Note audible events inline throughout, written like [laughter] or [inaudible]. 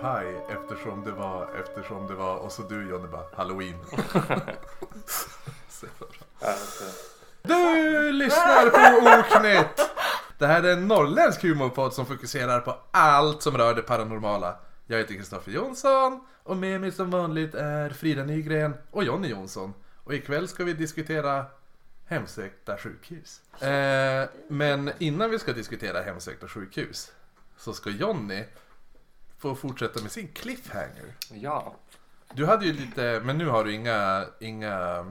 paj eftersom det var, eftersom det var, och så du Johnny bara halloween. Du lyssnar på Oknytt! Det här är en norrländsk humorpodd som fokuserar på allt som rör det paranormala. Jag heter Kristoffer Jonsson och med mig som vanligt är Frida Nygren och Jonny Jonsson. Och ikväll ska vi diskutera hemsökta sjukhus. Eh, men innan vi ska diskutera hemsökta sjukhus så ska Jonny få fortsätta med sin cliffhanger. Ja. Du hade ju lite, men nu har du inga, inga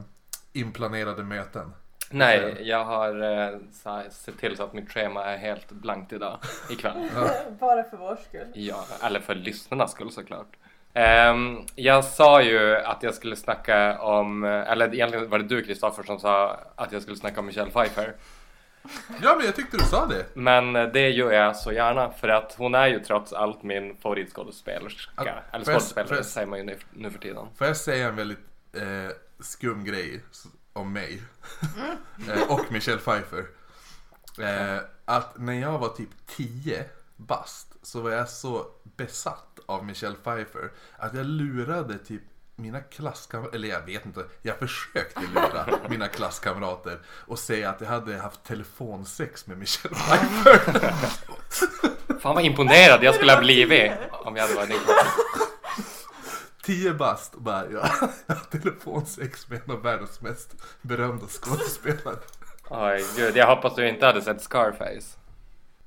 inplanerade möten. Nej, jag har eh, så här, sett till så att mitt schema är helt blankt idag, ikväll. [laughs] Bara för vår skull. Ja, eller för lyssnarnas skull såklart. Ehm, jag sa ju att jag skulle snacka om, eller egentligen var det du Kristoffer som sa att jag skulle snacka om Michelle Pfeiffer. Ja men jag tyckte du sa det. Men det gör jag så gärna för att hon är ju trots allt min favoritskådespelerska. Ja, Eller skådespelare säger man ju nu, nu för tiden. Får jag säga en väldigt eh, skum grej om mig [laughs] eh, och Michelle Pfeiffer. Eh, att när jag var typ 10 bast så var jag så besatt av Michelle Pfeiffer att jag lurade typ mina klasskamrater, eller jag vet inte, jag försökte lura [laughs] mina klasskamrater och säga att jag hade haft telefonsex med Michelle Pfeiffer. [laughs] Fan vad imponerad jag skulle ha blivit om jag hade varit din. 10 bast och bara, ja, jag har telefonsex med en av världens mest berömda skådespelare. Oj gud, jag hoppas du inte hade sett Scarface.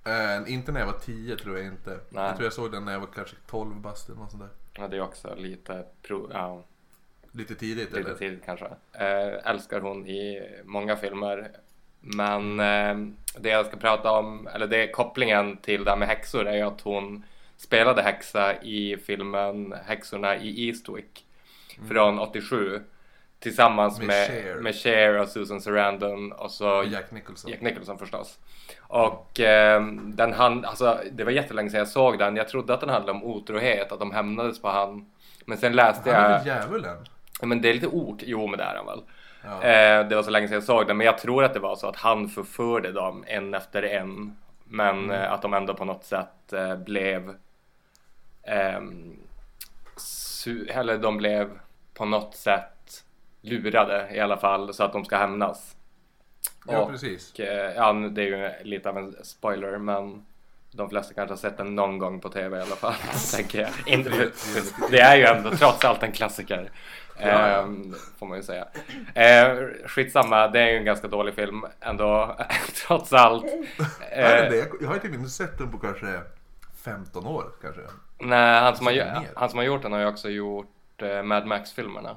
Eh, inte när jag var 10 tror jag inte. Nej. Jag tror jag såg den när jag var kanske 12 bast eller något sånt där. Ja, det är också lite, pro, ja, Lite tidigt lite eller? tidigt kanske. Eh, älskar hon i många filmer. Men eh, det jag ska prata om, eller det kopplingen till det här med häxor är ju att hon spelade häxa i filmen Häxorna i Eastwick från 87 tillsammans Med med, Cher. med Cher och Susan Sarandon och så Och Jack Nicholson. Jack Nicholson förstås. Och eh, den han, alltså det var jättelänge sedan jag såg den. Jag trodde att den handlade om otrohet, att de hämnades på han. Men sen läste Han är jag, väl djävulen? Men det är lite ord, jo men det är han väl. Ja. Eh, det var så länge sedan jag såg den, men jag tror att det var så att han förförde dem en efter en. Men Mm. eh, att de ändå på något sätt eh, blev ehm, eller de blev på något sätt lurade i alla fall så att de ska hämnas. Ja, Och, precis. eh, ja, det är ju lite av en spoiler men de flesta kanske har sett den någon gång på tv i alla fall. [laughs] tänker jag. Inte för, det är ju ändå trots allt en klassiker. Ehm, får man ju säga. Eh, skitsamma, det är ju en ganska dålig film ändå [laughs] trots allt. Eh? Jag- har inte sett den på kanske 15 år kanske. nej, han som, har, Så gö- mer. han som har gjort den har ju också gjort eh, Mad Max-filmerna.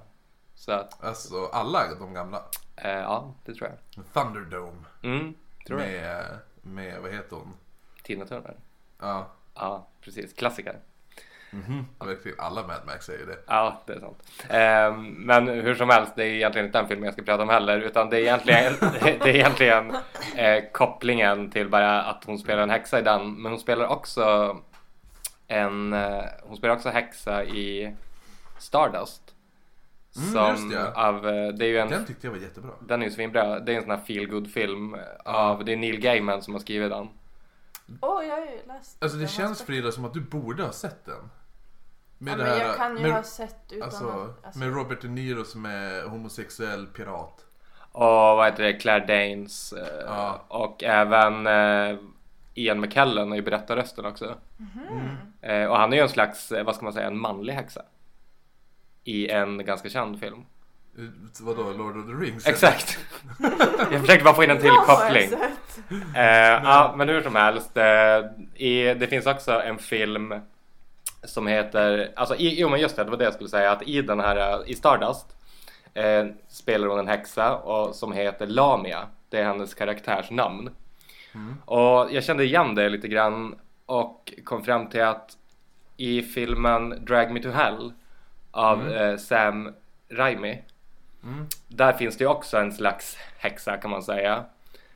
Så att, Alltså alla de gamla. eh, ja, det tror jag. Thunderdome. Mm, tror jag. Med, med, vad heter hon? Tina Turner. Ja, Ja, precis. Klassiker. verkligen. Alla Mad Max ju det. Ja, det är sant. Ehm, men hur som helst, det är egentligen inte den filmen jag ska prata om heller, utan det är egentligen, [laughs] det är egentligen eh, kopplingen till bara att hon spelar en häxa i den, men hon spelar också en, eh, hon spelar också häxa i Stardust. Mm, Som just det. av, eh, det är ju en, Den tyckte jag var jättebra. den är ju svinbra, det är en sån här feel good film av, det är Neil Gaiman som har skrivit den. Åh, jag har ju läst Alltså det känns Frida som att du borde ha sett den. Med Ja, det men här, jag kan ju med, ha sett utan alltså, att... Alltså, med Robert De Niro som är homosexuell pirat. Och vad heter det, Claire Danes eh, Ja. och även eh, Ian McKellen är ju berättarrösten också. Mhm. Eh, och han är ju en slags, eh, vad ska man säga, en manlig häxa. I en ganska känd film. Vadå, Lord of the Rings? Exakt! jag försöker bara få in en till koppling. Eh, ja, men hur som helst. Eh, i, det finns också en film som heter, alltså i, jo men just det, det var det jag skulle säga, att i den här, eh, i Stardust eh, spelar hon en häxa och, som heter Lamia. Det är hennes karaktärsnamn. Och jag kände igen det lite grann och kom fram till att i filmen Drag Me To Hell av eh, Sam Raimi Mm. där finns det också en slags häxa kan man säga.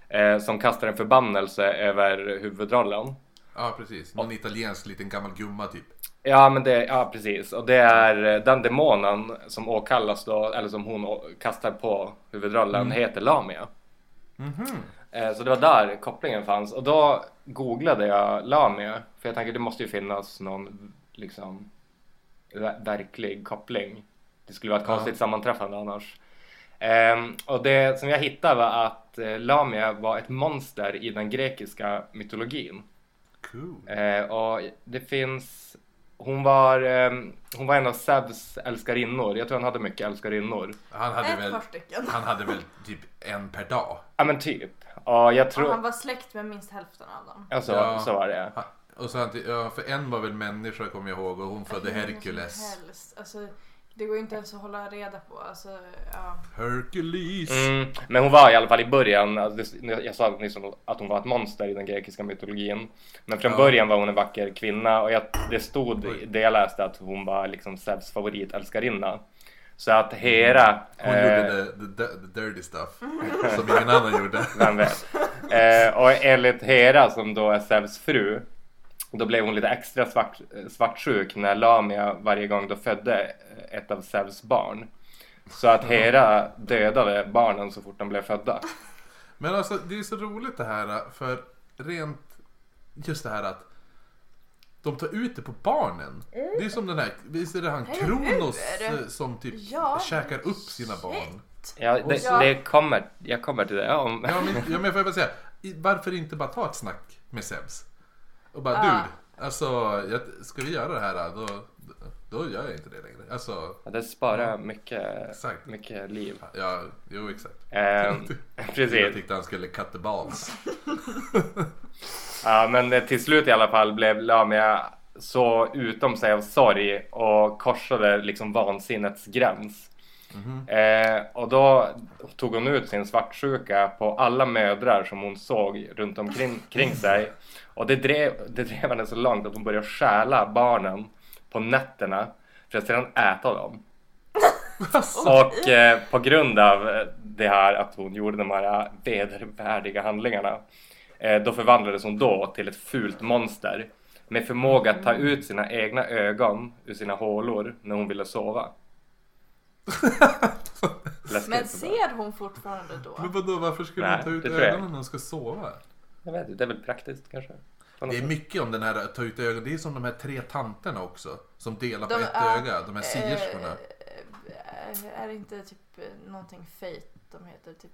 Eh, som kastar en förbannelse över huvudrollen. Ja, precis. Någon italiensk liten gammal gumma typ. Ja men det, ja precis. Och det är eh, den demonen som åkallas då, eller som hon kastar på huvudrollen, heter Lamia. Mhm. Eh, så det var där kopplingen fanns. Och då googlade jag Lamia. För jag tänkte det måste ju finnas någon liksom verklig koppling. Det skulle vara ett Ja. konstigt sammanträffande annars. Ehm, och det som jag hittade var att eh, Lamia var ett monster i den grekiska mytologin. Cool. Eh, och det finns hon var, ehm, hon var en av Zeus älskarinnor. Jag tror han hade mycket älskarinnor. Han hade, Ett väl, par stycken. han hade väl typ en per dag. Ja men typ. Och jag Och tror... han var släkt med minst hälften av dem. Ja, så, Ja. så var det. Han- Och så, han- ja, för en var väl människa kommer jag ihåg och hon födde Herkules. Alltså, det går ju inte ens att hålla reda på. Alltså, ja. Hercules. Mm, men hon var i alla fall i början, alltså jag sa nyss att hon var ett monster i den grekiska mytologin. Men från Ja. början var hon en vacker kvinna och jag, det stod det jag läste att hon var liksom Zeus favoritälskarinna. Så att Hera, Hon eh, gjorde the, the, the dirty stuff. Som ingen annan gjorde. [laughs] vem vet. Eh, och enligt Hera som då är Zeus fru, då blev hon lite extra svart, svartsjuk när Lamia varje gång då födde ett av Zeus barn. Så att Hera dödade barnen så fort de blev födda. Men alltså det är så roligt det här för rent just det här att de tar ut det på barnen. Det är som den här, visst är det han Kronos eh, som typ Ja, käkar upp sina barn? Ja, det, Ja. det kommer, jag kommer till det. Om, Ja men, ja, men får jag bara säga, varför inte bara ta ett snack med Zeus? Och bara dude, alltså jag, ska vi göra det här då, då gör jag inte det längre. Alltså, Ja, det sparar mycket, Exakt. mycket liv. ja, jo exakt. [laughs] Jag precis. tyckte han skulle cut the balls. [laughs] Ja, men till slut i alla fall blev Lamia så utom sig av sorg och korsade liksom vansinnets gräns. Eh, och då tog hon ut sin svartsjuka på alla mödrar som hon såg runt omkring kring sig. Och det drev, det drev henne så långt att hon började stjäla barnen på nätterna för att sedan äta dem. Och eh, på grund av eh, det här att hon gjorde de här vedervärdiga handlingarna eh, då förvandlades hon då till ett fult monster med förmåga att ta ut sina egna ögon ur sina hålor när hon ville sova. [laughs] Läskigt. Men ser hon fortfarande då? Men vadå, varför skulle Nej, hon ta ut ögonen när hon ska sova? Jag vet inte, det är väl praktiskt kanske? På Det är mycket om den här ta ut ögonen. Det är som de här tre tanterna också. Som delar på De- ett ja, öga. De här sierskorna. Eh, är det inte typ eh, någonting fate de heter? Typ,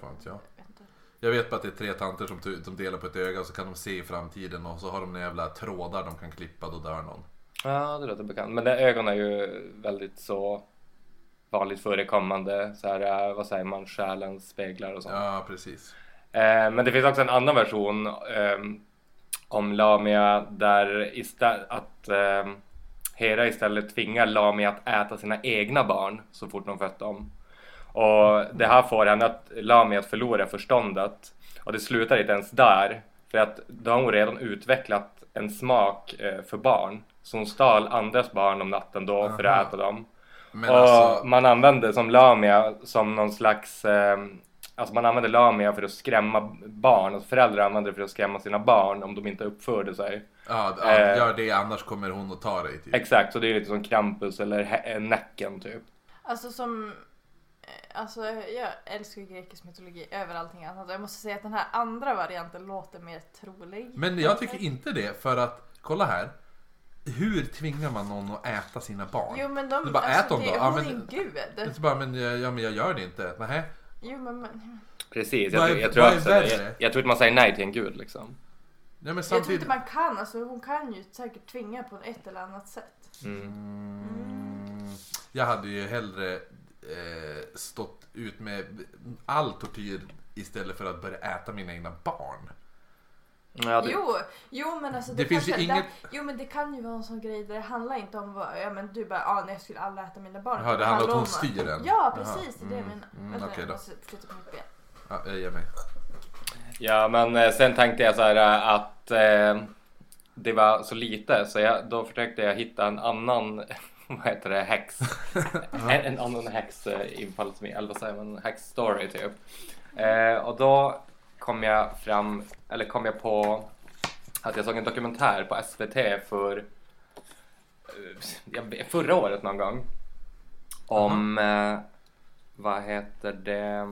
Fan vet jag. vet inte. Jag vet bara att det är tre tanter som, som delar på ett öga och så kan de se i framtiden och så har de några jävla trådar de kan klippa, då dör någon. Ja, det låter bekant. Men det, ögon är ju väldigt så vanligt förekommande. Så här, vad säger man, själens speglar och sånt. Ja, precis. Eh, men det finns också en annan version ehm, om Lamia där istället att ehm, Hera istället tvingar Lamia att äta sina egna barn så fort de fött dem. Och det här får henne att Lamia att förlora förståndet. Och det slutar inte ens där. För att då har hon redan utvecklat en smak eh, för barn. Så hon stal andras barn om natten då för Aha. att äta dem. Men och alltså, man använde som Lamia som någon slags eh, Alltså man använde Lamia för att skrämma barn. Alltså föräldrar använde det för att skrämma sina barn om de inte uppförde sig. ja, ja, eh, gör det annars kommer hon att ta dig typ. Exakt, så det är lite som Krampus eller eh, Näcken typ. Alltså som... eh, Alltså jag älskar ju grekisk mytologi över allting annat. Jag måste säga att den här andra varianten låter mer trolig. Men jag tycker inte det för att, kolla här. Hur tvingar man någon att äta sina barn? Jo men de... Du bara, alltså, ät dem det, då. Ja, Hon men- är en gud. Bara, men, jag- ja, men jag gör det inte. Nähä? Jo men... men Precis, Vad jag, är- tror- jag, tror vad är värre? jag, jag tror att man säger nej till en gud liksom. Ja, men jag tror samtidigt... inte man kan. Alltså hon kan ju säkert tvinga på ett eller annat sätt. Mm. Mm, jag hade ju hellre eh, stått ut med all tortyr istället för att börja äta mina egna barn. Ja, det, Jo, jo men alltså det, Det finns ju kanske, inget- det, Jo men det kan ju vara en sån grej där det handlar inte om vad, ja men du bara, ah, nej jag skulle aldrig äta mina barn. Jaha, det handlar om att hon styr en. Ja precis, det är det jag mm, menar. mm, Vänta, okej jag då. måste flytta på mitt ben. Ja, jag ger mig. Ja, men eh, sen tänkte jag så här eh, att eh, det var så lite så jag, då försökte jag hitta en annan, [laughs] vad heter det, häx. [laughs] en, en annan häx eh, infallsvinkel, eller vad säger man, häx story typ. Eh, och då kom jag fram, eller kom jag på att jag såg en dokumentär på SVT för eh, förra året någon gång. Om, eh, vad heter det?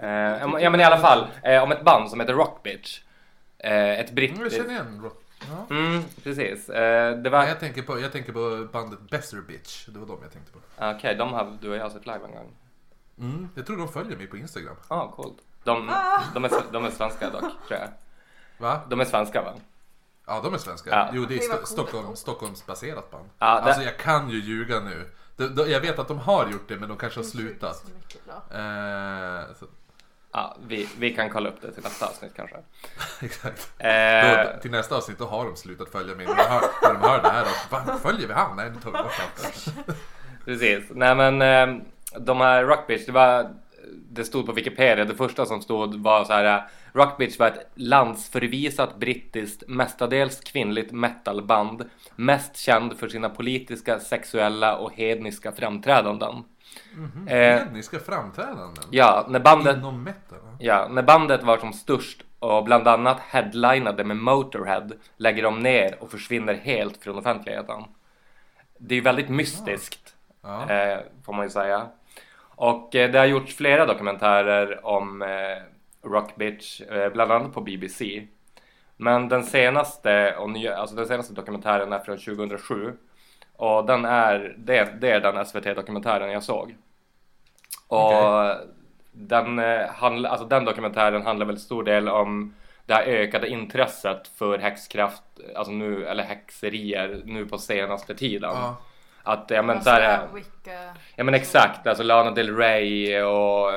Eh, ja men i alla fall, eh, om ett band som heter Rock Bitch. Eh, ett Mm, britt... jag känner igen Rock. Ja. Mm, precis. Eh, det var... Jag, tänker på, jag tänker på bandet Besser Bitch. Det var de jag tänkte på. Okej, de har du och jag sett live en gång. Mm. Jag tror de följer mig på Instagram. Ja, ah, coolt. De, de, är, de är svenska dock, tror jag. Va? De är svenska va? Ja, de är svenska. Ja. Jo, det är coolt. Stockholm, Stockholmsbaserat band. Ja, det- Alltså jag kan ju ljuga nu. De, de, jag vet att de har gjort det, men de kanske har slutat. så mycket bra. Eh, så, Ja, vi, vi kan kolla upp det till nästa avsnitt kanske. [laughs] exakt. Eh, Då, till nästa avsnitt då har de slutat följa mig. När de hör, när de hör det här, då, "Va, följer vi han? Nej, nu tar vi bort allt. [laughs] Precis. Nej men eh, de här Rockbitch, det var det stod på Wikipedia, det första som stod var så här Rockbitch var ett landsförvisat brittiskt, mestadels kvinnligt metalband mest känd för sina politiska, sexuella och hedniska framträdanden. Eh, Etniska framträdanden? ja, när bandet, Inom metal? ja, när bandet var som störst och bland annat headlinade med Motorhead lägger de ner och försvinner helt från offentligheten. Det är ju väldigt mystiskt. Ja. eh, får man ju säga. Och eh, det har gjorts flera dokumentärer om eh, Rock Bitch, eh, bland annat på BBC. Men den senaste, och nya, alltså den senaste dokumentären är från 2007. Och den är, det, det är den SVT-dokumentären jag såg. Och Okej. den, eh, handl, alltså den dokumentären handlar väl stor del om det här ökade intresset för häxkraft, alltså nu, eller häxerier nu på senaste tiden. Ja. Att, ja men Alltså, så här, Wicca. Ja men exakt, alltså Lana Del Rey och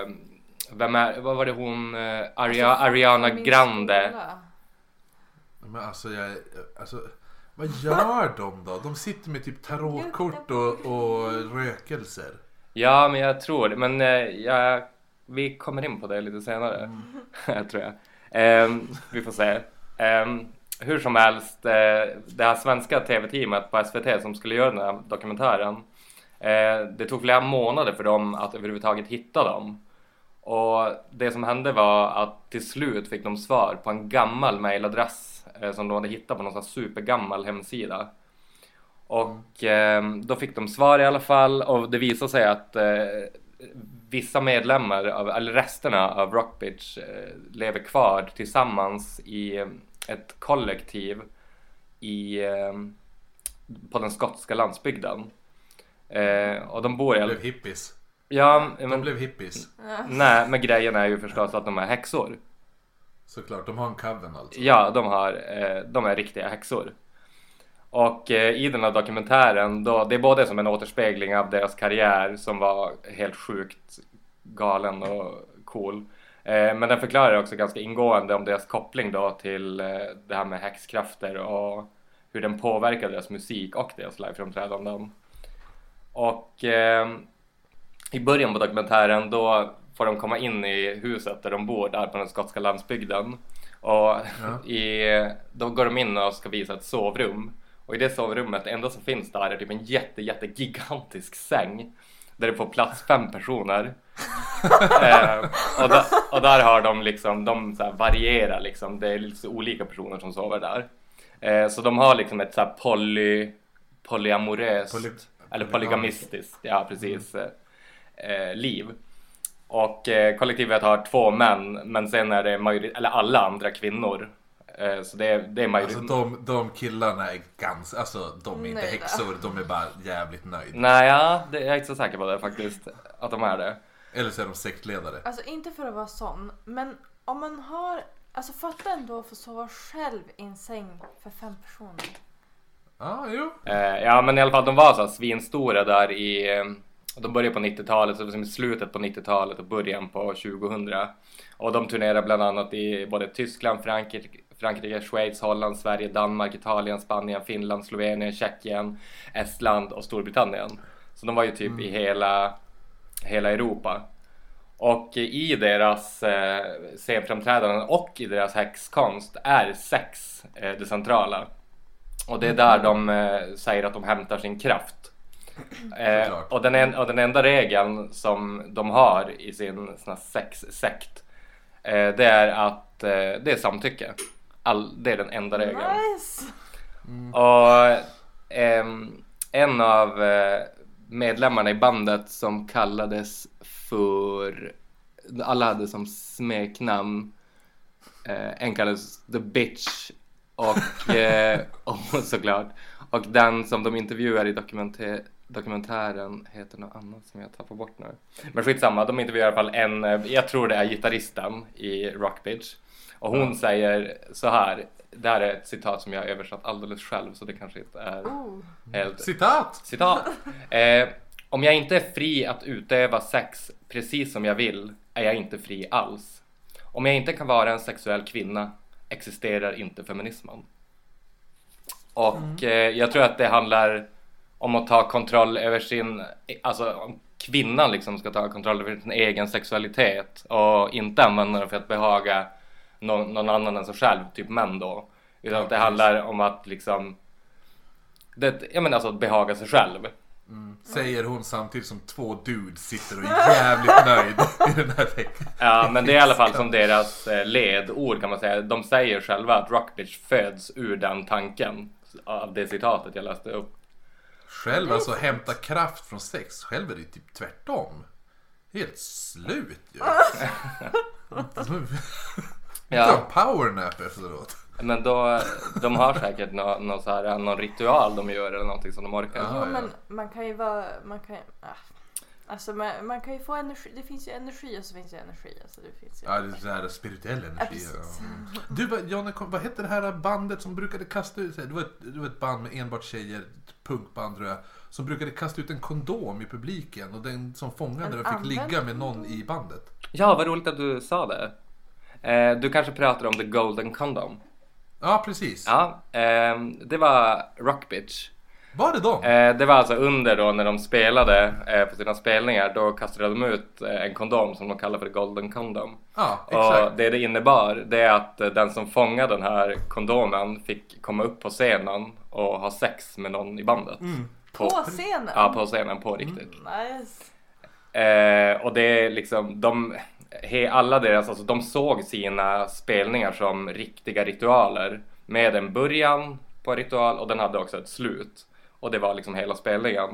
vem är, vad var det hon, eh, Aria, Alltså, Ariana Grande. skola. Men alltså, jag, alltså, vad gör de då? De sitter med typ tarotkort och, och rökelser. Ja men jag tror det, men eh, jag, vi kommer in på det lite senare. Mm. [laughs] tror jag. Ehm, vi får se. Ehm, hur som helst, eh, det här svenska tv-teamet på SVT som skulle göra den här dokumentären. Eh, det tog flera månader för dem att överhuvudtaget hitta dem. Och det som hände var att till slut fick de svar på en gammal mailadress eh, som de hade hittat på någon sån här supergammal hemsida. Och då fick de svar i alla fall och det visade sig att vissa medlemmar, av, eller resterna av Rockbitch lever kvar tillsammans i ett kollektiv i, eh, på den skotska landsbygden. Eh, och de bor i De blev hippies. Ja, De men, blev hippies. nej, men grejen är ju förstås att de är häxor. Såklart, de har en coven alltså. Ja, de, har, eh, de är riktiga häxor. Och eh, i den här dokumentären, då, det är både som en återspegling av deras karriär som var helt sjukt galen och cool. Eh, men den förklarar också ganska ingående om deras koppling då till eh, det här med häxkrafter och hur den påverkar deras musik och deras liveframträdanden. Och eh, i början på dokumentären då får de komma in i huset där de bor där på den skotska landsbygden. Och [laughs] i, då går de in och ska visa ett sovrum. Och i det sovrummet, det enda som finns där är typ en jätte, jätte gigantisk säng. Där det får plats fem personer. [laughs] eh, och, da, och där har de liksom, de så varierar liksom. Det är lite olika personer som sover där. Eh, så de har liksom ett så poly, polyamoröst, Poly- eller polygamistiskt, ja precis, eh, eh, liv. Och eh, kollektivet har två män, men sen är det majori- eller alla andra kvinnor. Eh, så det är, det är Alltså majoritet. de, de killarna är ganska, alltså de är inte Nöjda. häxor, de är bara jävligt nöjda. Nej, ja, det, jag är inte så säker på det faktiskt. Att de är det. Eller så är de sektledare. Alltså inte för att vara sån, men om man har... Alltså fatta ändå att få sova själv i en säng för fem personer. Ja, jo. Eh, ja, men i alla fall de var så här svinstora där i... eh, De började på 90-talet, så det var som i slutet på 90-talet och början på 2000. Och de turnerade bland annat i både Tyskland, Frankrike, Frankrike, Schweiz, Holland, Sverige, Danmark, Italien, Spanien, Finland, Slovenien, Tjeckien, Estland och Storbritannien. Så de var ju typ i hela, hela Europa. Och i deras eh, scenframträdanden och i deras häxkonst är sex eh, det centrala. Och det är där de eh, säger att de hämtar sin kraft. Eh, och, den en, och den enda regeln som de har i sin sexsekt eh, det är att eh, det är samtycke. All, det är den enda regeln. Nice! Och ehm, en av eh, medlemmarna i bandet som kallades för, alla hade som smeknamn, eh, en kallades The Bitch Och, [laughs] eh, och såklart. Och den som de intervjuar i dokumenter- dokumentären heter något annat som jag tappar bort nu. Men skitsamma, de intervjuar i alla fall en, eh, jag tror det är gitarristen i Rockbitch. Och hon säger så här, det här är ett citat som jag har översatt alldeles själv så det kanske inte är Oh. helt Citat! Citat. Eh, om jag inte är fri att utöva sex precis som jag vill är jag inte fri alls. Om jag inte kan vara en sexuell kvinna existerar inte feminismen. Och eh, jag tror att det handlar om att ta kontroll över sin, alltså om kvinnan liksom ska ta kontroll över sin egen sexualitet och inte använda den för att behaga någon, någon annan än sig själv, typ män då. Utan Ja, att det handlar om att liksom, det, jag menar alltså att behaga sig själv. Säger hon samtidigt som två dudes sitter och är jävligt nöjd i den här texten. Ja, men det är i alla fall som [laughs] deras eh, ledord kan man säga. De säger själva att Rockbitch föds ur den tanken av det citatet jag läste upp. Själv alltså hämta kraft från sex. Själv är det typ tvärtom. Helt slut ju. [laughs] [laughs] Ja. Ta powernap efteråt. Men då, de har säkert nå, nå så här, någon ritual de gör eller någonting som de orkar. Ja, Jo ja. men man kan ju vara, man kan ah. Alltså man, man kan ju få energi, det finns ju energi och så finns det energi. Alltså det finns ju Ja, det är så här spirituell energi. Ja. Du, Janne, vad hette det här bandet som brukade kasta ut, det var ett, det var ett band med enbart tjejer, ett punkband tror jag, som brukade kasta ut en kondom i publiken och den som fångade En den fick ligga med någon i bandet. Ja, vad roligt att du sa det. Eh, du kanske pratar om The Golden Condom? Ja, precis. Ja, ehm, det var Rockbitch. Var det dem? Eh, det var alltså under då när de spelade eh, på sina spelningar. Då kastade de ut eh, en kondom som de kallar för Golden Condom. Ja, Och exakt. det det innebar det är att eh, den som fångade den här kondomen fick komma upp på scenen och ha sex med någon i bandet. på scenen. Ja, på scenen på riktigt. Nice. Eh, och det är liksom, de, he, alla deras, alltså de såg sina spelningar som riktiga ritualer. Med en början på en ritual och den hade också ett slut. Och det var liksom hela spelningen.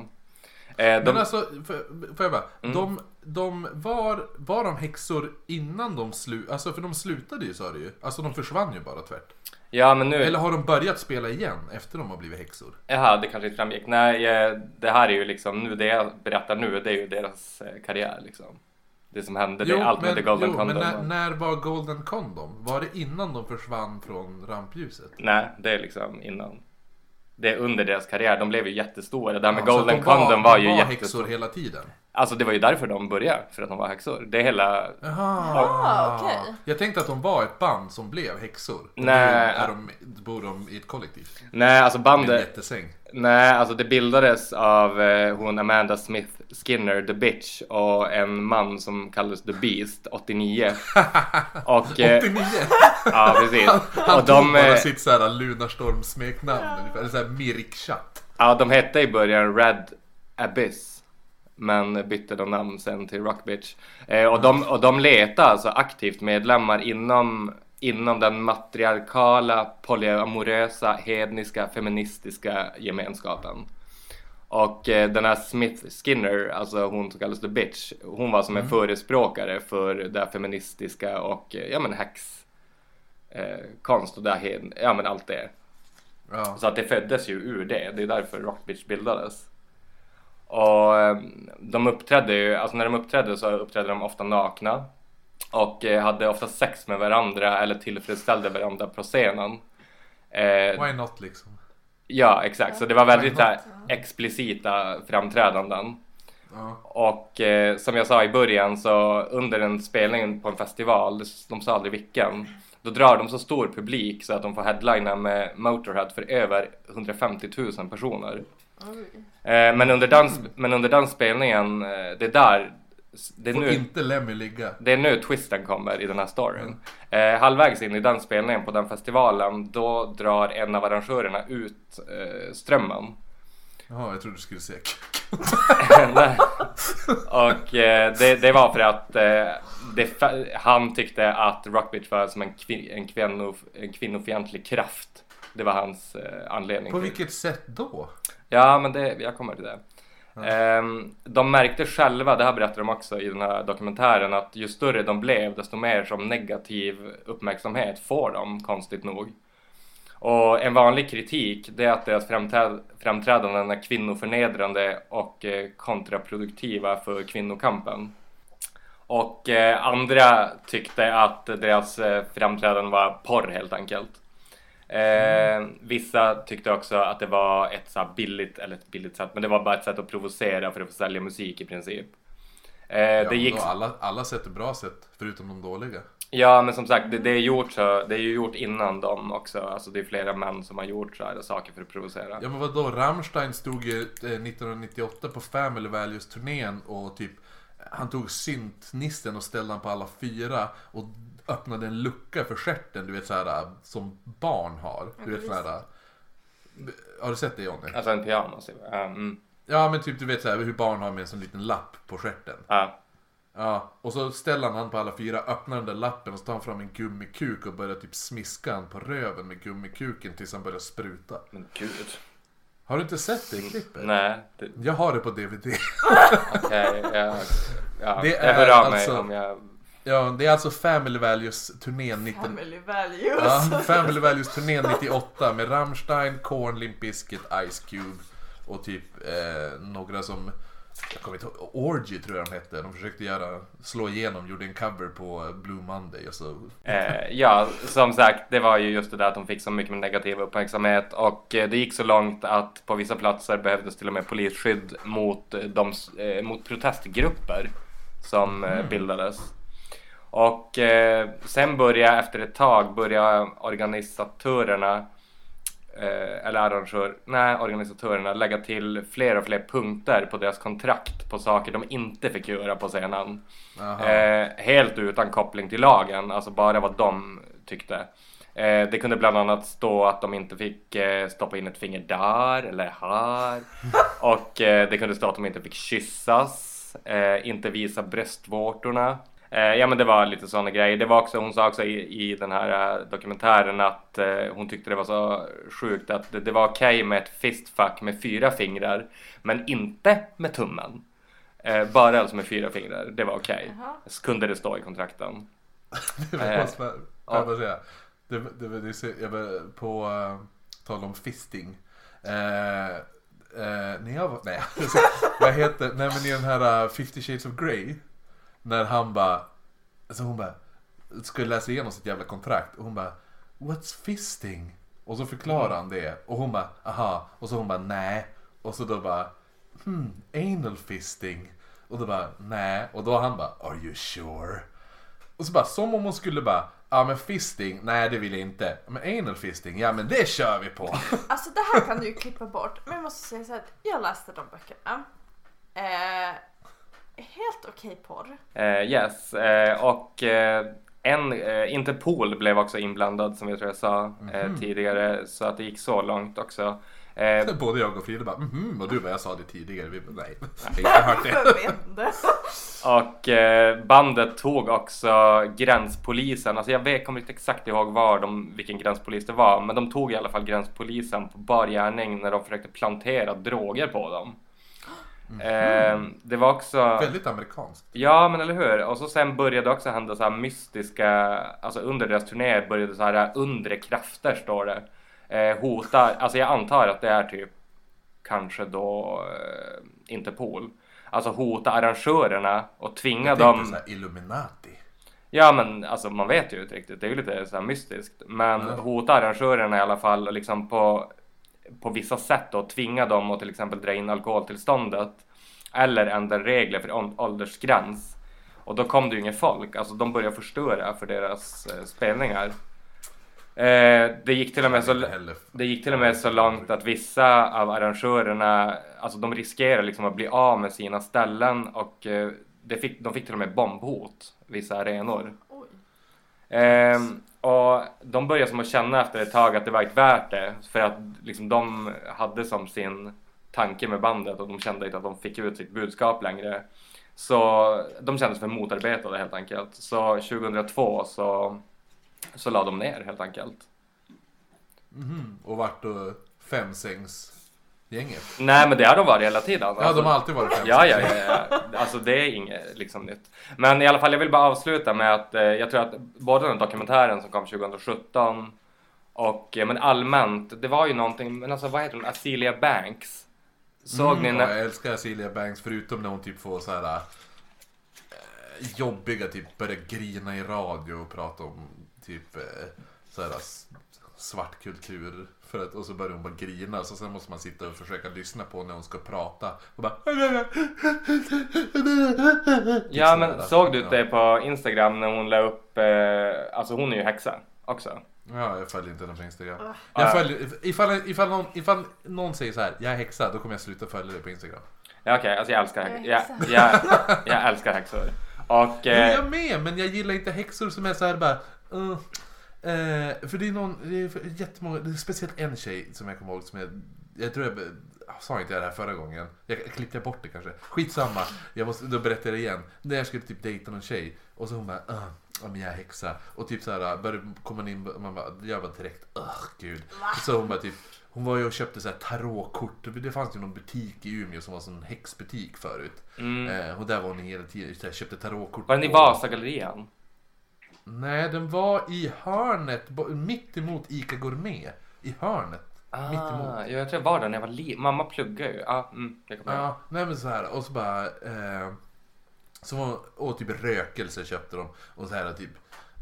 Eh, de, Men alltså, får, får jag bara. Mm. De, de var, var de häxor innan de slutade? Alltså för de slutade ju sa du ju. Alltså de försvann ju bara tvärt. ja men nu, Eller har de börjat spela igen efter de har blivit häxor? jaha det kanske inte framgick. Nej, eh, det här är ju liksom, nu det jag berättar nu, det är ju deras eh, karriär liksom. Det som hände, det är allt med The Golden jo, Condom. men när, när var Golden Condom? Var det innan de försvann från rampljuset? Nej, det är liksom innan. Det är under deras karriär, de blev ju jättestora. Det här med Ja, Golden de Condom var de ju var jättestora. häxor hela tiden? Alltså det var ju därför de började, för att de var häxor. Det är hela... Jaha. Ah, okej. Jag tänkte att de var ett band som blev häxor. Nej. Nu är de, bor de i ett kollektiv. Nej, alltså bandet... Nej, alltså det bildades av eh, hon Amanda Smith Skinner, The Bitch, och en man som kallades The Beast, 89. [laughs] Och... Eh, 89! [laughs] ja, precis. Han Och tog de, bara eh, sitt såhär Lunarstorm smeknamn ungefär. Eller såhär Mirkchat. ja, de hette i början Red Abyss. Men bytte de namn sen till Rockbitch. Eh, och, de, och de letade alltså aktivt medlemmar inom, inom den matriarkala, polyamorösa, hedniska, feministiska gemenskapen. Och eh, den här Smith Skinner, alltså hon som kallas The Bitch, hon var som en förespråkare för det feministiska och eh, ja men häx eh, konst och det här, ja men allt det. Ja. Så att det föddes ju ur det. Det är därför Rockbitch bildades. Och eh, de uppträdde ju, alltså när de uppträdde så uppträdde de ofta nakna. Och eh, hade ofta sex med varandra eller tillfredsställde varandra på scenen. Eh, Why not liksom? ja, exakt. Så det var väldigt här, explicita framträdanden. Ja. Och eh, som jag sa i början så under en spelning på en festival, de sa aldrig vilken, då drar de så stor publik så att de får headlina med Motorhead för över 150 000 personer. Eh, men, under den, men under den spelningen, eh, det är där, det är, Får nu, inte Lemmy ligga. det är nu twisten kommer i den här storyn. Eh, halvvägs in i den spelningen på den festivalen, då drar en av arrangörerna ut eh, strömmen. Jaha, jag trodde du skulle säga [laughs] och eh, det, det var för att det, han tyckte att Rockbitch var som en, kvin, en, kvinno, en kvinnofientlig kraft. Det var hans anledning. På vilket sätt då? Ja, men det, jag kommer till det. Ehm, de märkte själva, det här berättar de också i den här dokumentären, att ju större de blev desto mer som negativ uppmärksamhet får de, konstigt nog. Och en vanlig kritik det är att deras framträd- framträdanden är kvinnoförnedrande och eh, kontraproduktiva för kvinnokampen. Och eh, andra tyckte att deras eh, framträdanden var porr helt enkelt. Eh, vissa tyckte också att det var ett så billigt, eller ett billigt sätt, men det var bara ett sätt att provocera för att få sälja musik i princip. Eh, Ja, det gick alla, alla sätt är bra sätt, förutom de dåliga. Ja men som sagt det, det är gjort så, det är ju gjort innan dem också. Alltså det är flera män som har gjort så här saker för att provocera. Ja men vadå, Rammstein stod ju eh, 1998 på Family Values turnén och typ Han tog syntnisten och ställde han på alla fyra och öppnade en lucka för stjärten, du vet såhär som barn har. Du vet såhär Har du sett det Jonny? Alltså en pyjamas. typ. Ja, men typ du vet såhär hur barn har med en sån liten lapp på stjärten. ja. Ja, och så ställer han på alla fyra, öppnar den där lappen och så tar han fram en gummikuk och börjar typ smiska han på röven med gummikuken tills han börjar spruta. Men gud. Har du inte sett det klippet? Nej. Det, Jag har det på DVD. Okej. jag, ja, Det jag är hör av mig alltså- om jag... Ja, det är alltså Family Values turnén 19... Family values. Ja, Family Values turnén 98 med Rammstein, Korn, Limp Bizkit, Ice Cube och typ eh, några som jag kommer inte ihåg, Orgy tror jag de hette. De försökte göra, slå igenom, gjorde en cover på Blue Monday och så. Eh, ja, som sagt, det var ju just det där att de fick så mycket negativ uppmärksamhet och eh, det gick så långt att på vissa platser behövdes till och med polisskydd mot, eh, de, eh, mot protestgrupper som eh, bildades. Och eh, sen började efter ett tag börja organisatörerna eh, eller arrangör, nej, organisatörerna lägga till fler och fler punkter på deras kontrakt på saker de inte fick göra på scenen. Eh, helt utan koppling till lagen, alltså bara vad de tyckte. Eh, det kunde bland annat stå att de inte fick eh, stoppa in ett finger där eller här. [laughs] Och eh, det kunde stå att de inte fick kyssas, inte visa bröstvårtorna. Eh, ja men det var lite sådana grejer. Det var också, hon sa också i, i den här eh, dokumentären att eh, hon tyckte det var så sjukt att det, det var okej med ett fistfuck med fyra fingrar men inte med tummen. Eh, bara alltså med fyra fingrar, det var okej. Så kunde det stå i kontrakten. [laughs] Det Eh, ja. jag säga. Det, det, det, det, jag på uh, tal om fisting. Eh, eh, när jag var, nej, [laughs] vad heter, nej men i den här uh, 50 shades of Grey. När han bara, alltså hon bara, skulle läsa igenom sitt jävla kontrakt och hon bara, what's fisting? Och så förklarar han det och hon bara, aha, och så hon bara, nej. Och så då bara, hmm, anal fisting. Och då bara, nej. Och då han bara, are you sure? Och så bara som om hon skulle bara, ja men fisting, nej det vill jag inte. Men anal fisting, ja men det kör vi på. [laughs] Alltså det här kan du ju klippa bort. Men jag måste säga så här att jag läste de böckerna. Eh, helt okej porr. Eh, yes, eh, och eh, en, eh, Interpol blev också inblandad som jag tror jag sa eh, tidigare. Så att det gick så långt också. Eh, [laughs] Både jag och Frida bara, mhm, och du bara, jag sa det tidigare. Vi bara, nej, [laughs] jag har hört det. Inte. Och eh, bandet tog också gränspolisen, alltså jag vet, kommer inte exakt ihåg var de, vilken gränspolis det var, men de tog i alla fall gränspolisen på bar gärning när de försökte plantera droger på dem. Eh, det var också... Väldigt amerikanskt. Ja men eller hur. Och så sen började det också hända så här mystiska, alltså under deras turné började så här undre krafter står det. Eh, hotar, alltså jag antar att det är typ kanske då eh, Interpol. Alltså hota arrangörerna och tvinga dem. tänkte såhär Illuminati. Ja men alltså man vet ju inte riktigt, det är ju lite så här mystiskt. Men Ja. hota arrangörerna i alla fall och liksom på, på vissa sätt då tvinga dem att till exempel dra in alkoholtillståndet. Eller ändra regler för ål- åldersgräns. Och då kom det ju inget folk, alltså de började förstöra för deras eh, spelningar. Eh, det gick till och med så... Det gick till och med så långt att vissa av arrangörerna, alltså de riskerar liksom att bli av med sina ställen och eh, det fick, de fick till och med bombhot, vissa arenor. Oj. Och de började som att känna efter ett tag att det var inte värt det för att liksom de hade som sin tanke med bandet och de kände inte att de fick ut sitt budskap längre. Så de kändes för motarbetade helt enkelt. Så 2002 så, så la de ner helt enkelt. Mhm. Och vart då femsängsgänget? Nej men det har de varit hela tiden. Ja, de har alltid varit femsängs. Ja, ja, ja, ja. Alltså det är inget liksom nytt. Men i alla fall, jag vill bara avsluta med att eh, jag tror att både den dokumentären som kom 2017 Och eh, men allmänt, det var ju någonting, men alltså vad heter hon, Azealia Banks. Såg Mm, ni när... Jag älskar Celia Banks förutom när hon typ får så här eh, jobbiga typ börjar grina i radio och prata om typ eh, så här svart kultur. För att, och så börjar hon bara grina så sen måste man sitta och försöka lyssna på när hon ska prata. Och bara... Ja men sådär. såg du det på Instagram när hon la upp, eh, alltså hon är ju häxa också. Ja, jag följer inte den på Instagram. Ah. Jag följer, ifall, ifall, någon, ifall någon säger så här, jag är häxa, då kommer jag sluta följa det på Instagram. Ja okej, alltså jag älskar, Jag är jag, häxa. jag, jag älskar häxor. Och... Eh, jag med, men jag gillar inte häxor som är så här bara... Uh, eh, för det är någon, det är för- jättemånga, det är speciellt en tjej som jag kommer ihåg som jag, jag tror jag, be- sa inte jag det här förra gången? Jag klippte bort det kanske. Skitsamma, jag måste, då berättar jag det igen. När jag skulle typ dejta någon tjej och så hon bara, uh, men jag är häxa. Och typ så här började komma in, man bara, jag var direkt, uh, gud. Så hon bara typ, hon var ju och köpte så här tarotkort. Det fanns ju någon butik i Umeå som var en häxbutik förut. mm, Eh, och där var hon hela tiden, så här, köpte tarotkort. var den i Vasagallerian? Nej, den var i hörnet, mitt emot Ica Gourmet. I hörnet. Mitt emot. Ah, ja, jag tror jag var där när jag var liten. Mamma pluggar ju. Ja, mm, kommer. Ja, nej men så här och så bara... Eh, så var, och typ rökelse köpte de. Och så här typ...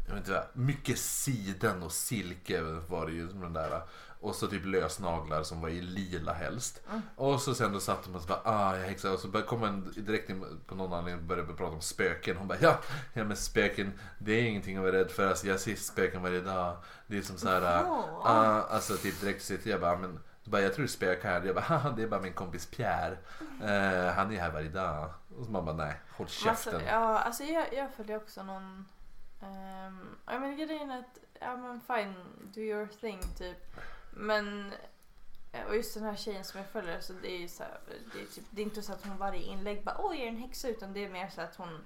Jag vet inte mycket siden och silke var det ju som den där. Och så typ lösnaglar som var i lila helst. Och så sen då satt de och så bara ah jag är häxa. Och så kom man direkt in på någon anledning och började prata om spöken. Hon bara ja, ja men spöken det är ingenting att vara rädd för. Alltså jag ser spöken varje dag. Det är som så här. Jaha. ah, alltså typ direkt sitter jag bara men bara, jag tror det spökar här. Jag bara, haha det är bara min kompis Pierre. Eh, han är här varje dag. Och så man bara, nej, håll Massa, käften. ja, alltså jag, jag följer också någon... Um, ja men grejen är att, ja men fine, do your thing typ. Men, eh, och just den här tjejen som jag följer, så det är ju så här, det är, typ, det är inte så att hon varje inlägg bara jag är en häxa utan det är mer så att hon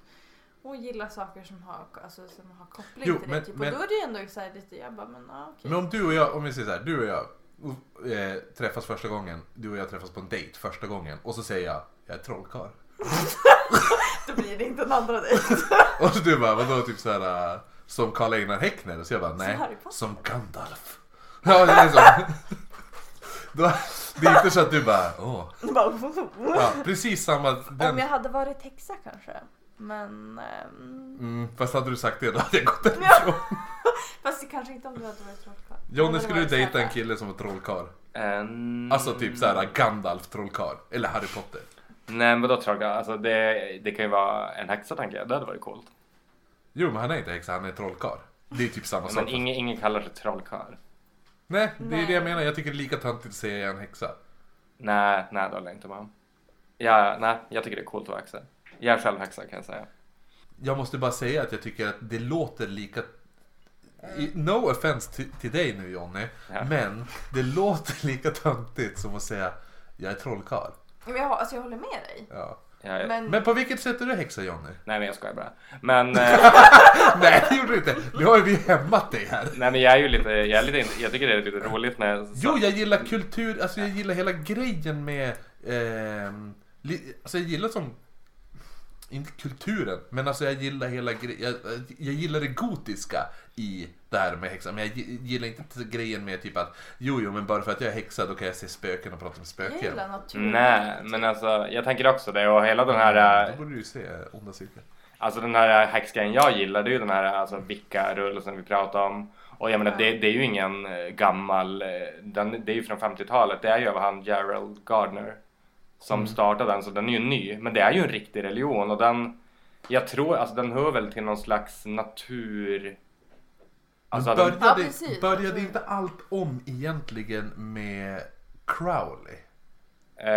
hon gillar saker som har, alltså, som har koppling Jo, till men- det. Typ. men- och då är det ju ändå så här lite, jag bara men ja okej. Men om du och jag, om vi säger så här, du och jag eh, träffas första gången, du och jag träffas på en dejt första gången och så säger jag, jag är trollkarl. [laughs] Då blir det inte en andra dejt. [laughs] Och du bara, vadå typ så här eh, som Karl Einar Häckner? Så jag bara, nej, som Gandalf. Ja, det är så. Då, det är inte så att du bara, åh. [laughs] Ja, precis samma. Om Den, jag hade varit häxa kanske. Men... ehm, mm, fast hade du sagt det då hade jag gått Ja. [laughs] därifrån. Fast det kanske inte om du hade varit trollkarl. Jonny, skulle du varit dejta en kille som var trollkarl? Mm, Alltså typ såhär Gandalf trollkarl. Eller Harry Potter. Nej men då tror jag, alltså det, det kan ju vara en häxa tänker jag. Det hade varit coolt. Jo men han är inte häxa, han är trollkarl. Det är typ samma sak. Men ingen, ingen kallar sig trollkarl. Nej, det är det jag menar. Jag tycker det är lika töntigt att säga en häxa. Nej, nej det håller jag inte med om. Ja, nej, jag tycker det är coolt att vara häxa. Jag är själv häxa kan jag säga. Jag måste bara säga att jag tycker att det låter lika... No offense till, dig nu Jonny. Ja. Men det låter [laughs] lika töntigt som att säga jag är trollkarl. Jag, alltså jag håller med dig. Ja. Ja, jag, Men, Men på vilket sätt är du häxa Jonny? Nej men jag skojar bara. Men, eh, [laughs] Nej det gjorde du inte. Nu har ju vi hämmat dig här. nej men jag är ju lite, jag är lite, jag tycker det är lite roligt när... Jo, jag gillar kultur, alltså jag gillar hela grejen med... li, alltså jag gillar som... Inte kulturen, men alltså jag gillar hela. Jag, jag gillar det gotiska i det här med häxan. Men jag gi- gillar inte grejen med typ att jo, jo, men bara för att jag är häxa då kan jag se spöken och prata med spöken. Nej, men alltså jag tänker också det och hela den här, Då eh, borde du ju se onda cirkeln. alltså den här häxgrejen jag gillar det är ju den här alltså vicka-rull som vi pratade om. Och jag menar det, det är ju ingen eh, gammal, eh, den, det är ju från 50-talet, det är ju av han Gerald Gardner som Mm. startade den så den är ju ny. Men det är ju en riktig religion och den, jag tror, alltså den hör väl till någon slags natur... Alltså, men den, började, Ja, precis. började inte allt om egentligen med Crowley? Eh,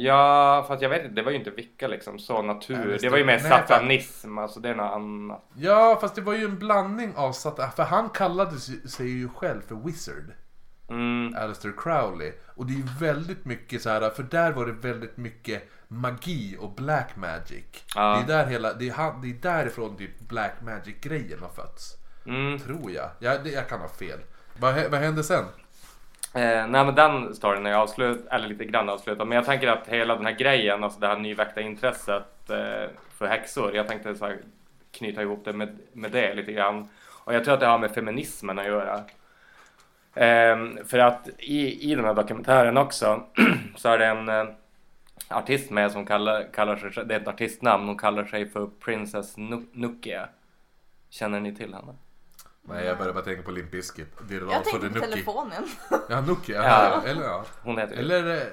ja, för att jag vet inte, det var ju inte vicka liksom, så natur. Nej, men det var ju mer satanism, alltså det är något annat. Ja, fast det var ju en blandning av satan, för han kallade sig ju själv för Wizard. Mm, Aleister Crowley. Och det är ju väldigt mycket så här, för där var det väldigt mycket magi och black magic. Ja. Det är där hela, det är, det är därifrån typ black magic grejen har fötts. mm. Tror jag. Jag, det, jag kan ha fel. Vad, vad hände sen? Eh, nej men den storyn är ju avslut, eller lite grann avslutad. Men jag tänker att hela den här grejen, alltså det här nyväckta intresset eh, för häxor. Jag tänkte så här, knyta ihop det med, med det lite grann. Och jag tror att det har med feminismen att göra. Ehm, för att i, i den här dokumentären också [clears throat] så är det en eh, artist med som kallar, kallar sig, det är ett artistnamn, hon kallar sig för Princess Nu- Nukia. Känner ni till henne? Nej, jag börjar bara tänka på Limp Bizkit. Det är Jag tänkte på telefonen. Ja, Nokia. Ja. Eller ja. Hon heter Eller är det,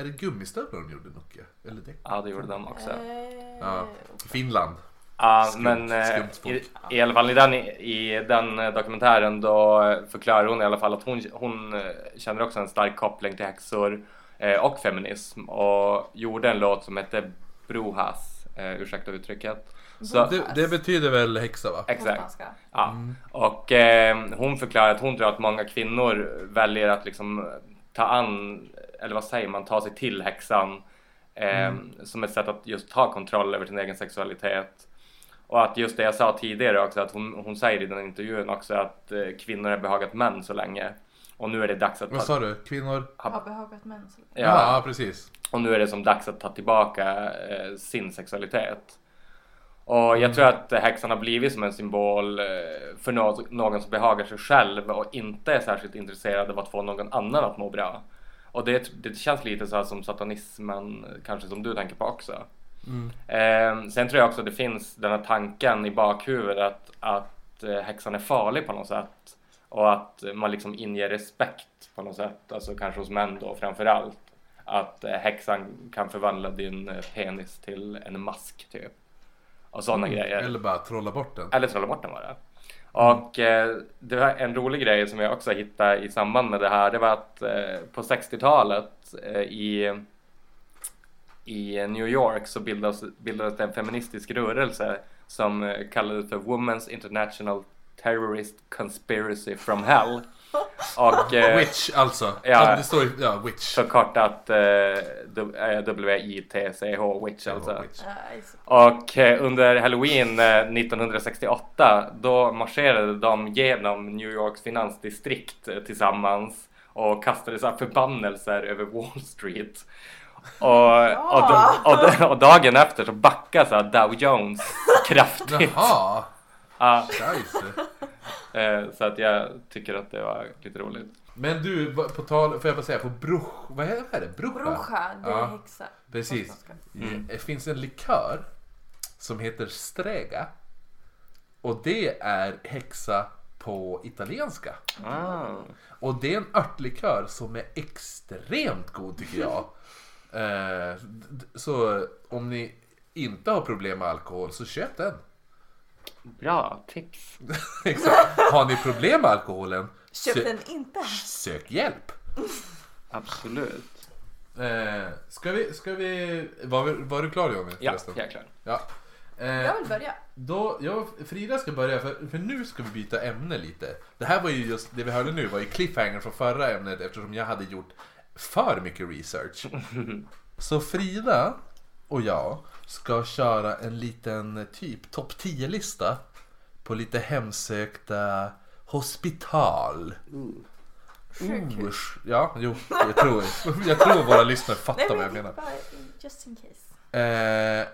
är det gummistövlar de gjorde Nokia? Eller det? Ja, det gjorde de också. Eh, Ja. Finland. Ja, Skumt- men eh, skumt i, i alla fall i den, i den eh, dokumentären då förklarar hon i alla fall att hon, hon eh, känner också en stark koppling till häxor eh, och feminism och gjorde en låt som hette Brohas, eh, ursäkta uttrycket. Så, Det, det betyder väl häxa va? exakt. Ja. Och eh, hon förklarar att hon tror att många kvinnor väljer att liksom ta an, eller vad säger man, ta sig till häxan eh, som ett sätt att just ta kontroll över sin egen sexualitet. Och att just det jag sa tidigare också, att hon, hon säger i den intervjun också att eh, kvinnor har behagat män så länge. Och nu är det dags att Vad sa du? Kvinnor? Har behagat män så länge. ja, Ja, precis. och nu är det som dags att ta tillbaka eh, sin sexualitet. Och jag tror att häxan har blivit som en symbol eh, för nå- någon som behagar sig själv och inte är särskilt intresserad av att få någon annan att må bra. Och det, det känns lite så här som satanismen, kanske som du tänker på också. Eh, sen tror jag också det finns den här tanken i bakhuvudet att, att eh, häxan är farlig på något sätt. Och att man liksom inger respekt på något sätt, alltså kanske hos män då framför allt. Att eh, häxan kan förvandla din penis till en mask typ. Och sådana grejer. Eller bara trolla bort den. Eller trolla bort den bara. Och eh, det var en rolig grej som jag också hittade i samband med det här. Det var att eh, på 60-talet eh, i, i New York så bildades, bildades det en feministisk rörelse som eh, kallades för Women's International Terrorist Conspiracy from Hell. [laughs] Och eh, Witch alltså. Ja. Det står ju, ja, witch. förkortat eh, W- eh, W-I-T-C-H, Witch alltså. Witch. Och eh, under halloween eh, 1968 då marscherade de genom New Yorks finansdistrikt eh, tillsammans och kastade så här förbannelser över Wall Street. Och, och, da- och, da- och dagen efter så backade så här Dow Jones kraftigt. Jaha. Ja, eh, så att jag tycker att det var lite roligt. Men du, på tal, får jag bara säga, på bruch, vad är det? Brucha? Bruja, det är Ja. häxa. Precis. Spanska. Mm. Det finns en likör som heter strega. Och det är häxa på italienska. Ah. Och det är en örtlikör som är extremt god tycker jag. Eh, så om ni inte har problem med alkohol så köp den. Bra tips. [laughs] Exakt. Har ni problem med alkoholen, Köp sö- den inte. sök hjälp. Absolut. Eh, ska vi, ska vi, var, vi- var du klar Johnny? Ja, förresten? jag är klar. ja. Eh, Jag vill börja. Då, jag Frida ska börja för, för nu ska vi byta ämne lite. Det här var ju just, det vi hörde nu var ju cliffhanger från förra ämnet eftersom jag hade gjort för mycket research. [laughs] Så Frida och jag ska köra en liten typ topp 10-lista på lite hemsökta hospital. Sjukhus. Usch. Ja, jo, jag tror, [laughs] jag tror våra lyssnare fattar vad jag menar. bara just in case. Eh,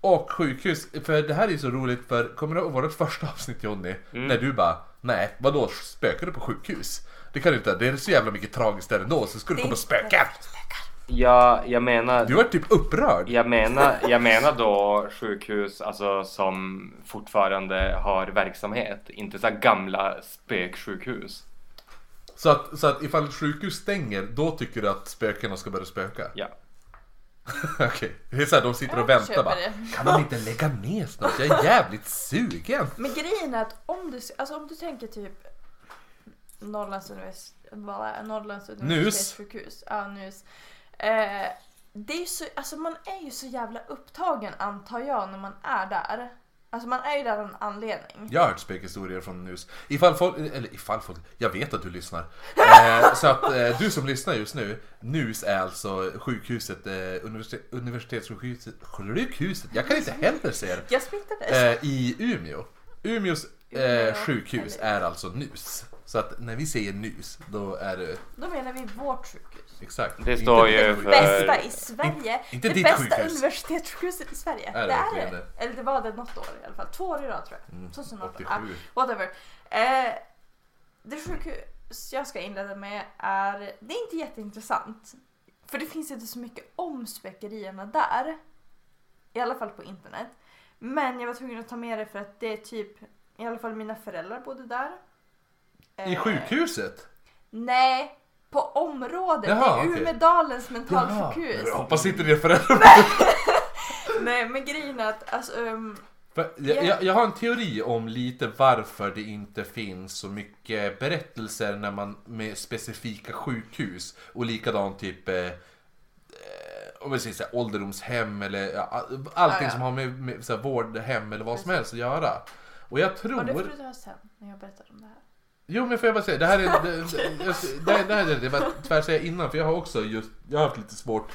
och sjukhus, för det här är ju så roligt för, kommer du ihåg vårt första avsnitt Jonny? När du bara, nej vadå spökar du på sjukhus? Det kan du inte, det är så jävla mycket tragiskt där ändå så ska du komma spöka. Ja, jag menar... Du var typ upprörd. Jag menar, jag menar då sjukhus alltså, som fortfarande har verksamhet, inte så gamla spöksjukhus. Så att, så att ifall ett sjukhus stänger, då tycker du att spökena ska börja spöka? Ja. [laughs] Okej, det är såhär, de sitter och väntar bara. det. Kan de inte lägga ner snart? Jag är jävligt sugen. Men grejen är att om du, alltså om du tänker typ Norrlands, univers, Norrlands universitetssjukhus. Ja, NUS. Eh, det är ju så, alltså man är ju så jävla upptagen antar jag när man är där. Alltså man är ju där av en anledning. Jag har hört spökhistorier från NUS. Ifall folk, eller ifall folk, jag vet att du lyssnar. Eh, så att eh, du som lyssnar just nu, NUS är alltså sjukhuset, eh, universitet, universitetssjukhuset, sjukhuset, jag kan inte heller säga det, Jag smittades. eh, i Umeå. Umeås eh, sjukhus är alltså NUS. Så att när vi säger NUS, då är det Då menar vi vårt sjukhus. exakt. Det Inte står ju för- sjukhus. Bästa i Sverige. inte det ditt bästa sjukhus. universitetssjukhuset i Sverige. Är det det är det. det? Eller det var det något år i alla fall. Två år i rad tror jag. Mm, 2018. 87. Ah, whatever. Eh, det sjukhus, jag ska inleda med är, det är inte jätteintressant. För det finns inte så mycket om spökerierna där. I alla fall på internet. Men jag var tvungen att ta med det för att det är typ, i alla fall mina föräldrar bodde där. I Eh, sjukhuset? Nej, på området. Jaha, I okej. Umedalens mentalsjukhus. Jag hoppas inte det föräldrar [laughs] Nej men grejen är att alltså, För jag, jag, jag har en teori om lite varför det inte finns så mycket berättelser när man med specifika sjukhus och likadant typ eh, eh, om vi säger så här, ålderdomshem eller ja, allting Ja, ja. som har med, med så här, vårdhem eller vad som helst att göra. Och jag tror... och det får du ta sen när jag berättar om det här. Jo men får jag bara säga, det här är, det, [laughs] det, det, här är det var tvärsäga innan för jag har också just, jag har haft lite svårt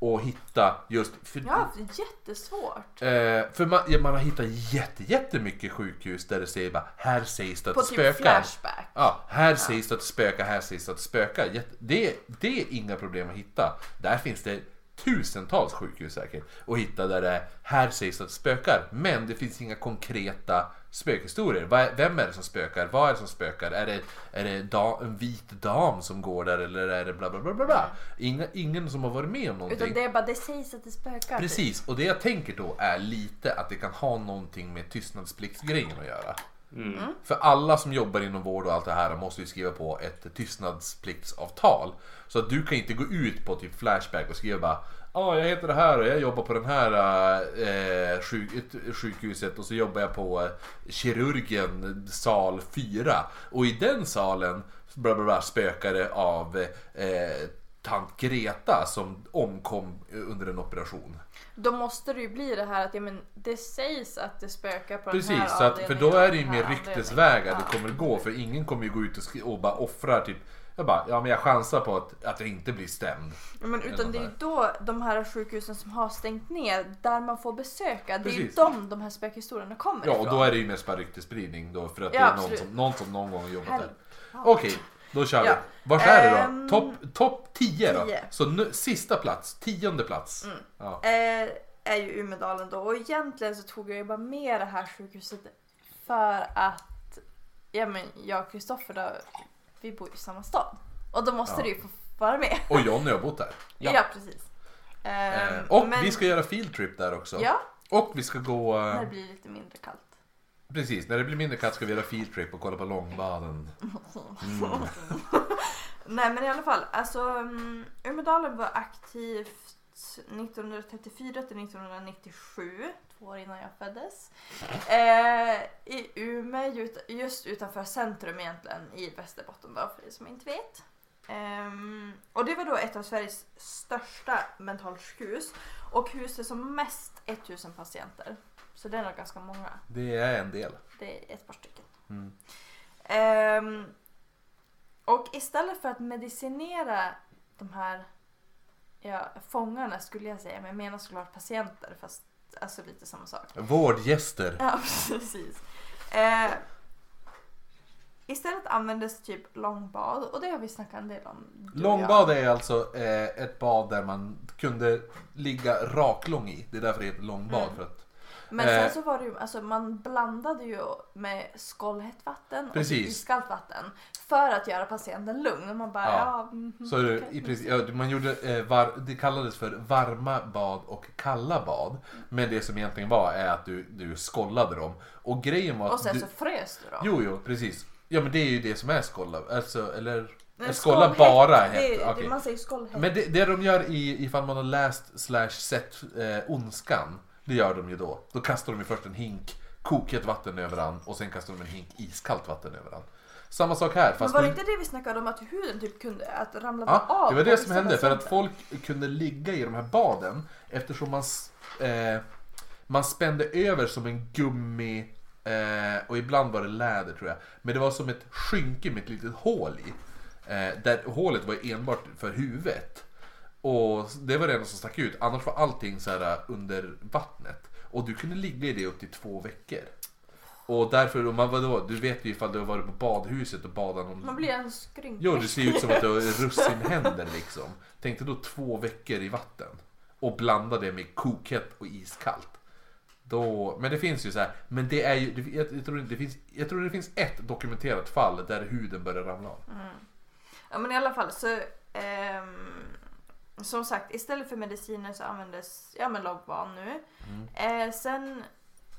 att hitta just, för, Jag har haft jättesvårt. eh, för man, ja, man har hittat jätte, jättemycket sjukhus där det säger bara, här sägs det att På det typ spökar. Flashback. Ja, här sägs det att det spökar, här sägs det att det spökar. Det, det är inga problem att hitta. Där finns det tusentals sjukhus säkert att hitta där det är, här sägs att det spökar. Men det finns inga konkreta spökhistorier. Vem är det som spökar? Vad är det som spökar? Är det, är det da, en vit dam som går där eller är det bla bla bla bla bla? Inga, ingen som har varit med om någonting. Utan det är bara, det sägs att det spökar. Precis, och det jag tänker då är lite att det kan ha någonting med tystnadspliktsgrejen att göra. För alla som jobbar inom vård och allt det här måste ju skriva på ett tystnadspliktsavtal. Så att du kan inte gå ut på typ Flashback och skriva bara Ja, jag heter det här och jag jobbar på den här eh, sjuk, sjukhuset och så jobbar jag på eh, kirurgen sal 4. Och i den salen bla bla bla, spökar det av eh, tant Greta som omkom under en operation. Då måste det ju bli det här att ja, men det sägs att det spökar på den Precis, här så att, för då är det ju den mer här ryktesvägar det kommer gå. För ingen kommer ju gå ut och, och bara offrar typ jag bara, ja men jag chansar på att, att jag inte blir stämd. Ja, men utan det är ju då de här sjukhusen som har stängt ner, där man får besöka, det är ju Precis. de de här spökhistorierna kommer Ja och ifrån. då är det ju mest bara ryktesspridning då för att Ja, det är någon absolut. som, någon som någon gång har jobbat där. Okej, då kör Ja. vi. Vart är det Ehm, då? Topp top 10 då? 10. Så nu, sista plats, tionde plats. Mm. Ja. Eh, är ju Umedalen då och egentligen så tog jag ju bara med det här sjukhuset för att ja, men jag och Kristoffer då, vi bor ju i samma stad. Och då måste Ja. det ju få vara med. Och Johnny har bott där. Ja, Ja. precis. Eh, Ehm, och men- vi ska göra field trip där också. Ja, Och vi ska gå... eh, när det blir lite mindre kallt. Precis, när det blir mindre kallt ska vi göra field trip och kolla på långbaden. Mm. [laughs] Nej men i alla fall, alltså um, Umedalen var aktivt 1934 till 1997, två år innan jag föddes. Eh, I Umeå, just utanför centrum egentligen, i Västerbotten då, för er som inte vet. Ehm, och det var då ett av Sveriges största mentalsjukhus och huset som mest 1000 patienter. Så det är nog ganska många. Det är en del. Det är ett par stycken. Mm. Ehm, och istället för att medicinera de här ja, fångarna skulle jag säga, men jag menar såklart patienter fast alltså lite samma sak. Vårdgäster. Ja, [laughs] precis. Eh, istället användes typ långbad och det har vi snackat en del om. du och Långbad är alltså eh, ett bad där man kunde ligga raklång i. Det är därför det heter långbad. Mm. För att, Men sen Eh. så var det ju, alltså man blandade ju med skållhett vatten och Precis. iskallt vatten för att göra patienten lugn. Och man bara, Ja. ja, mhm, så är det, okej. i princip, ja, man gjorde, eh, var, det kallades för varma bad och kalla bad. Men det som egentligen var är att du, du skållade dem. Och grejen var att Och sen du, så frös du då. Jo, jo, precis. Ja men det är ju det som är skålla. Alltså, eller... Skålla bara det, okej. Man säger skållhett. Men det, det de gör i, ifall man har läst slash sett eh, Ondskan. Det gör de ju då. Då kastar de ju först en hink kokhett vatten över han och sen kastar de en hink iskallt vatten över han. Samma sak här Men var det de- inte det vi snackade om att huden typ kunde att ramla Ja, av? det var det som hände för att folk kunde ligga i de här baden eftersom man, eh, man spände över som en gummi eh, och ibland var det läder tror jag. Men det var som ett skynke med ett litet hål i. Eh, där hålet var enbart för huvudet. Och det var det enda som stack ut. Annars var allting så här under vattnet. Och du kunde ligga i det upp till två veckor. Och därför, om man vadå, du vet ju ifall du har varit på badhuset och badat någon Man blir en skrynk. Jo, det ser ut som att du har russinhänder liksom. Tänk dig då två veckor i vatten. Och blanda det med kokhett och iskallt. Då, men det finns ju så här, men det är ju, jag, jag, tror det finns, jag tror det finns ett dokumenterat fall där huden börjar ramla av. Ja men i alla fall så ehm, som sagt istället för mediciner så användes ja men Logban nu. Eh, sen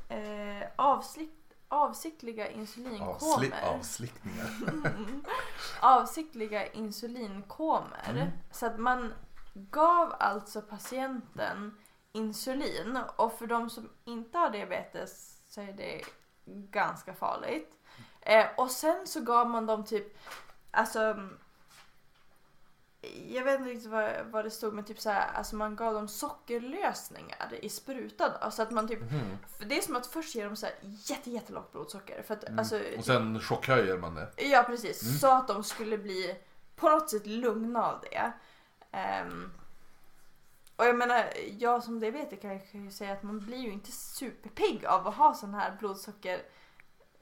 eh, avslick, avsiktliga Avsli, insulinkomer. avslickningar. [laughs] avsiktliga insulinkomer. Mm. Så att man gav alltså patienten insulin och för de som inte har diabetes så är det ganska farligt. Eh, och sen så gav man dem typ, alltså jag vet inte riktigt vad, vad det stod men typ så här, alltså man gav dem sockerlösningar i sprutan. Alltså att man typ, Mhm. för det är som att först ge dem så här jätte, jättelågt blodsocker. För att, Mm. alltså, Och sen chockhöjer man det. Ja precis, Mm. så att de skulle bli på något sätt lugna av det. Ehm, och jag menar, jag som det vet kan jag ju säga att man blir ju inte superpigg av att ha sådana här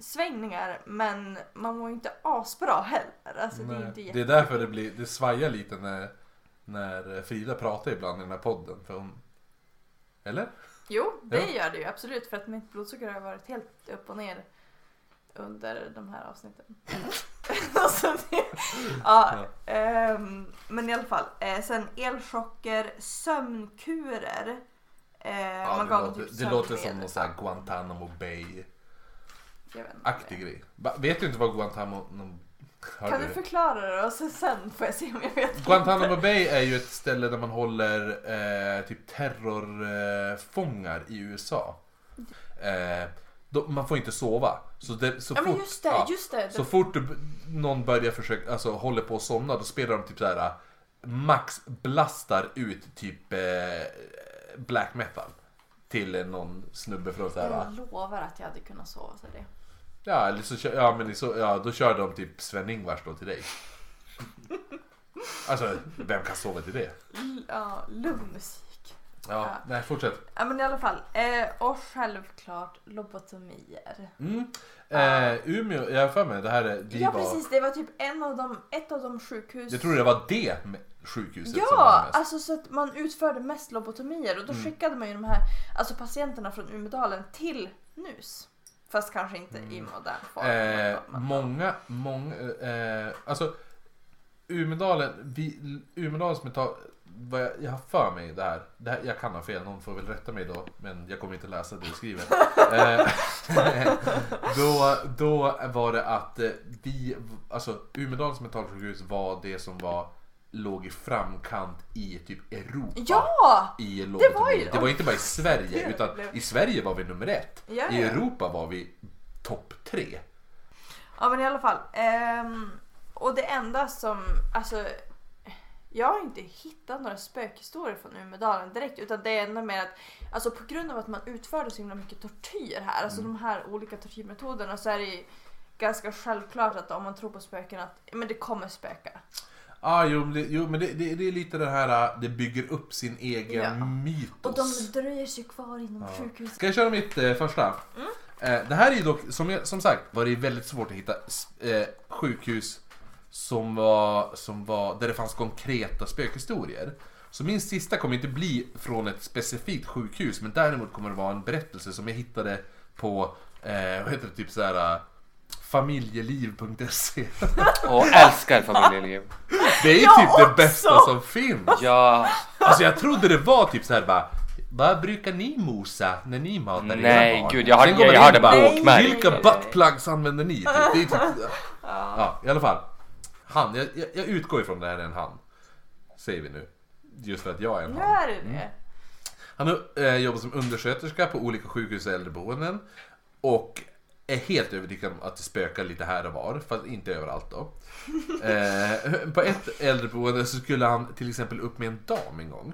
blodsockersvängningar men man mår ju inte asbra heller. Alltså, det är inte det är därför det, blir, det svajar lite när, när Frida pratar ibland i den här podden. För hon, eller? Jo, det Ja. gör det ju absolut för att mitt blodsocker har varit helt upp och ner under de här avsnitten. [laughs] alltså det, ja, ehm, men i alla fall. Eh, sen elchocker, sömnkurer. Eh, Ja, man det, gav låter, typ det låter som någon sån här Guantanamo Bay-aktig Inte. grej. Ba- Vet du inte vad Guantanamo... Kan du förklara det och sen får jag se om jag vet. Guantanamo Bay är ju ett ställe där man håller eh, typ terrorfångar i USA. Eh, då, man får inte sova. Så, det, så Ja men fort, just det, ja, just det. så fort du- någon börjar försöka, alltså håller på att somna, då spelar de typ så här max blastar ut typ eh, black metal. Till eh, någon snubbe från så här. jag lovar att jag hade kunnat sova till det. Ja, eller så, ja, men så, ja, då kör de typ Sven-Ingvars då till dig. [laughs] Alltså, vem kan sova till det? L- ja, lugn musik. Ja, Ja. nej fortsätt. Ja men i alla fall. Eh, och självklart lobotomier. Mm. Eh, Umeå, jag har för mig det här är, det Ja var, precis, det var typ en av de, ett av de sjukhus. Jag tror det var det med sjukhuset som var Ja, mest. alltså så att man utförde mest lobotomier och då Mm. skickade man ju de här alltså patienterna från Umedalen till NUS. Fast kanske inte i modern form. Mm. Eh, men- många, många, eh, alltså Umedalen, vi, Umedalens metall, vad jag, jag har för mig det här, det här, jag kan ha fel, någon får väl rätta mig då, men jag kommer inte läsa det du skriver. [laughs] eh, [laughs] då, då var det att eh, vi, alltså Umedalens mentalsjukhus var det som var, låg i framkant i typ Europa. Ja! i var ju-. Det var inte bara i Sverige, Det utan i Sverige var vi nummer ett. Ja, I ja. Europa var vi topp tre. Ja men i alla fall. ehm, och det enda som, alltså jag har inte hittat några spökhistorier från Umedalen direkt utan det är ändå mer att alltså på grund av att man utförde så himla mycket tortyr här, alltså Mm. de här olika tortyrmetoderna så är det ju ganska självklart att om man tror på spöken att men det kommer spöka. Ah, jo, det, jo, men det, det, det är lite det här, äh, det bygger upp sin egen Ja. mytos. Och de dröjer sig kvar inom Ja. sjukhuset. Ska jag köra mitt eh, första? Mm. Eh, det här är ju dock, som, jag, som sagt, var det väldigt svårt att hitta eh, sjukhus som var, som var, där det fanns konkreta spökhistorier. Så min sista kommer inte bli från ett specifikt sjukhus, men däremot kommer det vara en berättelse som jag hittade på, eh, vad heter det, typ såhär familjeliv.se. Och [laughs] älskar familjeliv. Det är Jag typ det också! bästa som finns. Ja, Alltså jag trodde det var typ såhär bara vad brukar ni mosa när ni matar era Nej, barn? gud, jag har- Sen jag in har det bara, bokmärkt. Vilka Nej. buttplugs använder ni? Typ. Det är typ, ja, i alla fall. Han, jag, jag, jag utgår ifrån det här är en han. Säger vi nu. Just för att jag är en han. är det det. Han har eh, jobbat som undersköterska på olika sjukhus och äldreboenden. Och är helt övertygad om att det spökar lite här och var, fast inte överallt då. [laughs] Eh, på ett äldreboende så skulle han till exempel upp med en dam en gång.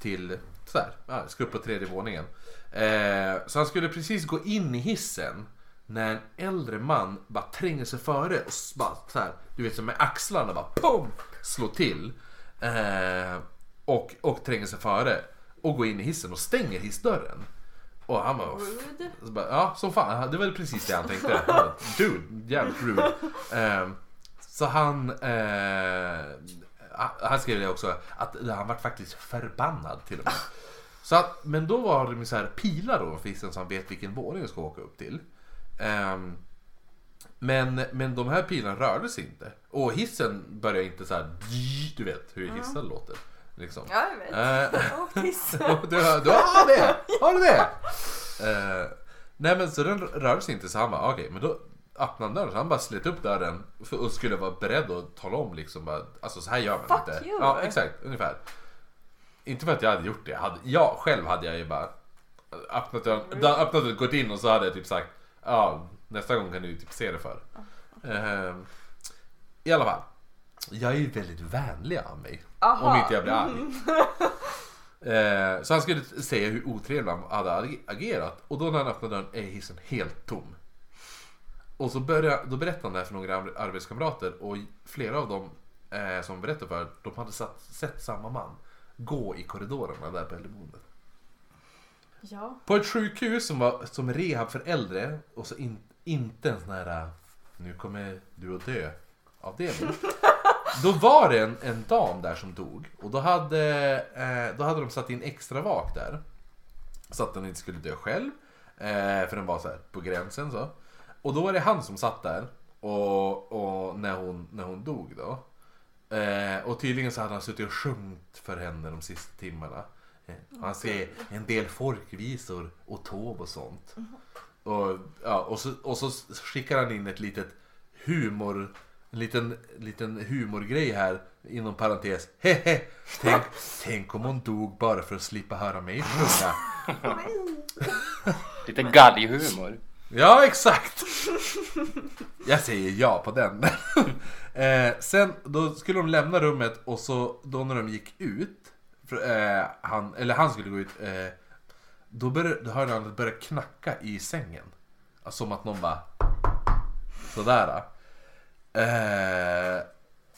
Till, så här, ja, ska upp på tredje våningen. Eh, så han skulle precis gå in i hissen när en äldre man bara tränger sig före och bara så här, du vet som med axlarna bara PUM! Slår till. Eh, och, och tränger sig före. Och går in i hissen och stänger hissdörren. Och han bara, Rude. så bara, ja, som fan. Det var precis det han tänkte. Han bara, Dude, jävligt rude. [laughs] Ehm, så han... eh, han skrev det också, att han var faktiskt förbannad till och med. Så att, men då var det med så här pilar då för hissen så han vet vilken våning jag ska åka upp till. Ehm, men, men de här pilarna rörde sig inte. Och hissen började inte så här. Du vet hur hissar låter. Liksom. Ja, jag vet. Eh, åkte hiss. [laughs] du, har- du har det! Har du det? Eh, nej men så den rörde sig inte så han bara okej men då öppnade han dörren så han bara slet upp dörren för, och skulle vara beredd att tala om liksom bara, alltså så här gör man Fuck inte. you. Ja exakt ungefär. Inte för att jag hade gjort det. Jag, hade, jag själv hade jag ju bara öppnat dörren, da- öppnat och gått in och så hade jag typ sagt ja nästa gång kan du typ se det för. Eh, I alla fall. Jag är ju väldigt vänlig av mig. Aha. Om inte jag blir arg. [laughs] Eh, så han skulle se hur otrevlig han hade ag- agerat. Och då när han öppnade dörren är hissen helt tom. Och så började, då berättade han det här för några ar- arbetskamrater och flera av dem eh, som berättade för de hade satt, sett samma man gå i korridorerna där på äldreboendet. Ja. På ett sjukhus som var som rehab för äldre och så in, inte en sån här nu kommer du att dö avdelning. [laughs] Då var det en, en dam där som dog och då hade, eh, då hade de satt in extra vak där. Så att den inte skulle dö själv. Eh, för den var så här på gränsen så. Och då var det han som satt där och, och när, hon, när hon dog då. Eh, och tydligen så hade han suttit och sjungit för henne de sista timmarna. Eh, han ser en del folkvisor och tåg och sånt. Och, ja, och, så, och så skickar han in ett litet humor en liten, liten humorgrej här inom parentes. Hehe, tänk, tänk om hon dog bara för att slippa höra mig sjunga. [laughs] Lite galghumor. Ja, exakt! Jag säger ja på den. [laughs] eh, sen då skulle de lämna rummet och så då när de gick ut, för, eh, han, eller han skulle gå ut, eh, då, började, då hörde han att det började knacka i sängen. Som att någon bara sådär. Eh,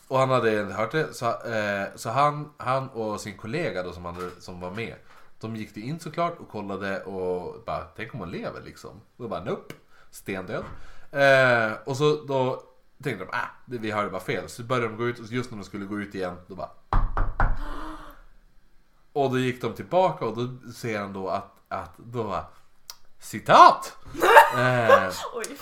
och han hade hört det, så, eh, så han, han och sin kollega då som, hade, som var med, de gick det in såklart och kollade och bara, tänk om hon lever liksom. Då bara, nope, stendöd. Eh, och så då tänkte de, det- vi hörde bara fel. Så började de gå ut och just när de skulle gå ut igen, då bara [gasps] och då gick de tillbaka och då ser han då att, att då var citat! [laughs] Eh, Oj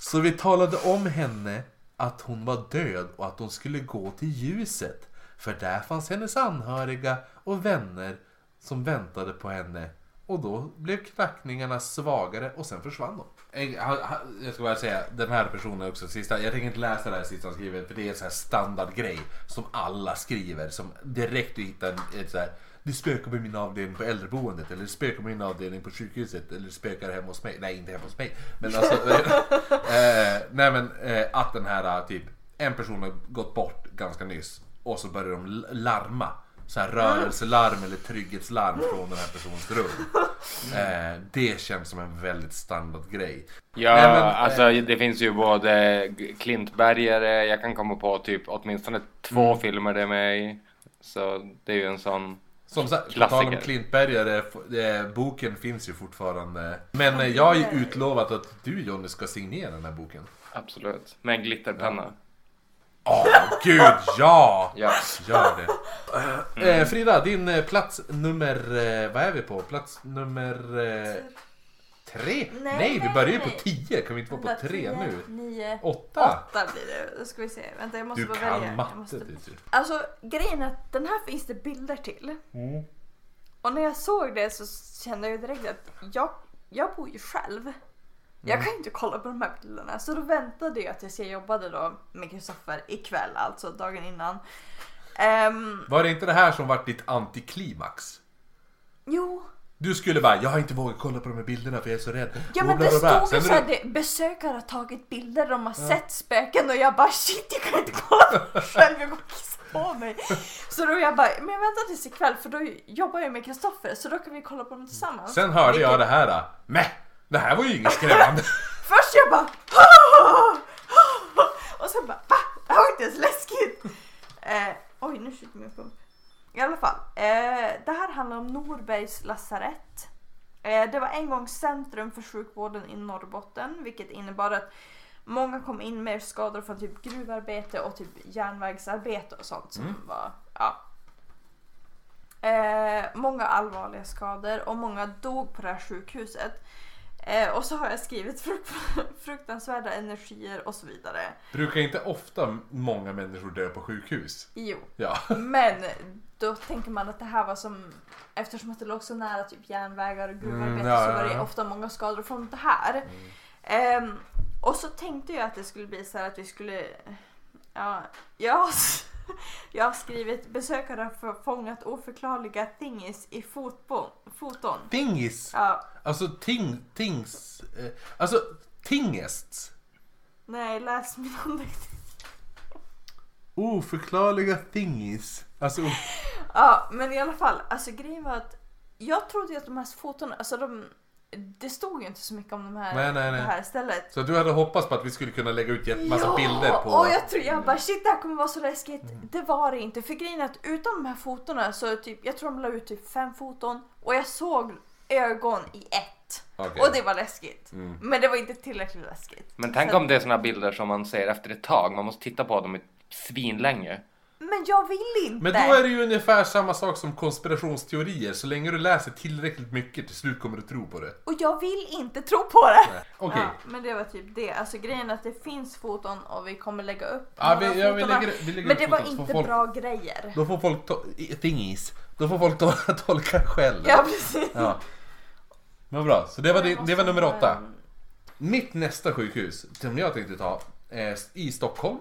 så, vi talade om henne att hon var död och att hon skulle gå till ljuset. För där fanns hennes anhöriga och vänner som väntade på henne. Och då blev knackningarna svagare och sen försvann de. Jag ska bara säga, den här personen också sista. Jag tänker inte läsa det här sista han skriver för det är en sån här standardgrej som alla skriver. Som direkt du hittar en- ett så här. Det spökar på min avdelning på äldreboendet eller det spökar på min avdelning på sjukhuset eller det spökar hemma hos mig. Nej, inte hemma hos mig. Men alltså, [laughs] eh, nej men eh, att den här typ, en person har gått bort ganska nyss och så börjar de larma. Så här rörelselarm eller trygghetslarm från den här personens rum. [laughs] Eh, det känns som en väldigt standardgrej. Ja, Nej, men, alltså det finns ju både Klintbergare, jag kan komma på typ åtminstone två Mm. filmer det är med i. Så det är ju en sån. Som sagt, på tal om. Klintbergare, boken finns ju fortfarande. Men eh, jag har ju utlovat att du Jonny ska signera den här boken. Absolut. Med en glitterpenna. Åh gud, ja! Ja. Gör det. Eh, Frida, din plats nummer, vad är vi på? Plats nummer tre? Nej, Nej, vi börjar ju på tio, kan vi inte vara på tre nu? Nio, Åtta? åtta blir det. Då ska vi se. Vänta, jag måste Du bara kan välja. Jag matte. måste... du. Alltså grejen är att den här finns det bilder till. Och när jag såg det så kände jag direkt att jag, jag bor ju själv. Jag kan ju inte kolla på de här bilderna. Så då väntade jag tills jag jobbade då med Kristoffer ikväll, alltså dagen innan. Ehm, Var det inte det här som vart ditt antiklimax? jo, Du skulle bara, jag har inte vågat kolla på de här bilderna för jag är så rädd. ja men det stod ju såhär, du- besökare har tagit bilder, de har sett spöken och jag bara shit jag kan inte kolla [laughs] själv, jag går och kissar på mig. Så då jag bara, men jag väntar tills ikväll för då jobbar jag med Kristoffer så då kan vi kolla på dem tillsammans. Sen hörde jag Vilket- det här. Mäh, det här var ju inget skrämmande. [laughs] Först jag bara [laughs] och sen bara va? Det här var inte ens läskigt. Eh, oj nu skjuter min pump. I alla fall. Eh, det här handlar om Norbergs lasarett. Eh, det var en gång centrum för sjukvården i Norrbotten vilket innebar att många kom in med skador från typ gruvarbete och typ järnvägsarbete och sånt som Mm. var ja. Eh, många allvarliga skador och många dog på det här sjukhuset. Eh, och så har jag skrivit frukt- [laughs] fruktansvärda energier och så vidare. Brukar inte ofta många människor dö på sjukhus? Jo, Ja. men då tänker man att det här var som Eftersom att det låg så nära typ järnvägar och gruvarbete Mm, ja, så var det ja. ofta många skador från det här. Ehm, och så tänkte jag att det skulle bli så här att vi skulle... Ja, jag, [laughs] jag har skrivit besökare har fångat oförklarliga thingis i fotbo, foton. Tingis. Ja, Alltså ting, tings. Eh, alltså tingests. nej, läs min anteckning. Oförklarliga thingis. Alltså, Ja, men i alla fall, alltså grejen var att jag trodde ju att de här fotona, alltså de, det stod ju inte så mycket om de här, Nej, nej, nej. det här stället. så du hade hoppats på att vi skulle kunna lägga ut en massa ja, bilder på... och jag tror jag bara shit det här kommer vara så läskigt. Det var det inte. För grejen är att utan de här fotona så typ, jag tror de la ut typ fem foton och jag såg ögon i ett. Okej. Och det var läskigt. Mm. Men det var inte tillräckligt läskigt. Men tänk Så- om det är såna bilder som man ser efter ett tag. Man måste titta på dem i svinlänge. Men jag vill inte! Men då är det ju ungefär samma sak som konspirationsteorier. Så länge du läser tillräckligt mycket till slut kommer du tro på det. Och jag vill inte tro på det! Okej. Ja, men det var typ det. Alltså grejen är att det finns foton och vi kommer lägga upp Ja, vi, ja, vi lägger, vi lägger Men det var inte folk, bra grejer. Då får folk thingis. Då får folk to- [laughs] tolka själv. Ja precis. Ja. Men bra, så det var, det, det var nummer åtta. Mitt nästa sjukhus som jag tänkte ta är i Stockholm.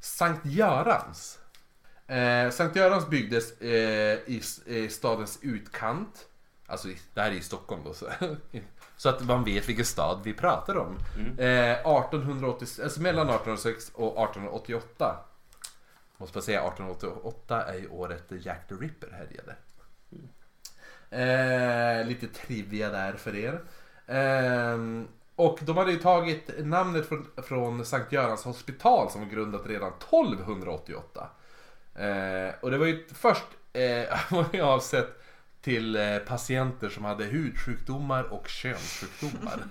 Sankt Görans. Eh, Sankt Görans byggdes eh, i, i stadens utkant. Alltså i- det här är i Stockholm då. Så, [laughs] så att man vet vilken stad vi pratar om. Eh, 1880, alltså mellan 1806 och 1888. Måste bara säga 1888 är ju året Jack the Ripper härjade. Eh, lite trivia där för er. Och de hade ju tagit namnet från, från Sankt Görans hospital som var grundat redan 1288. Eh, och det var ju först eh, [laughs] avsett till eh, patienter som hade hudsjukdomar och könssjukdomar.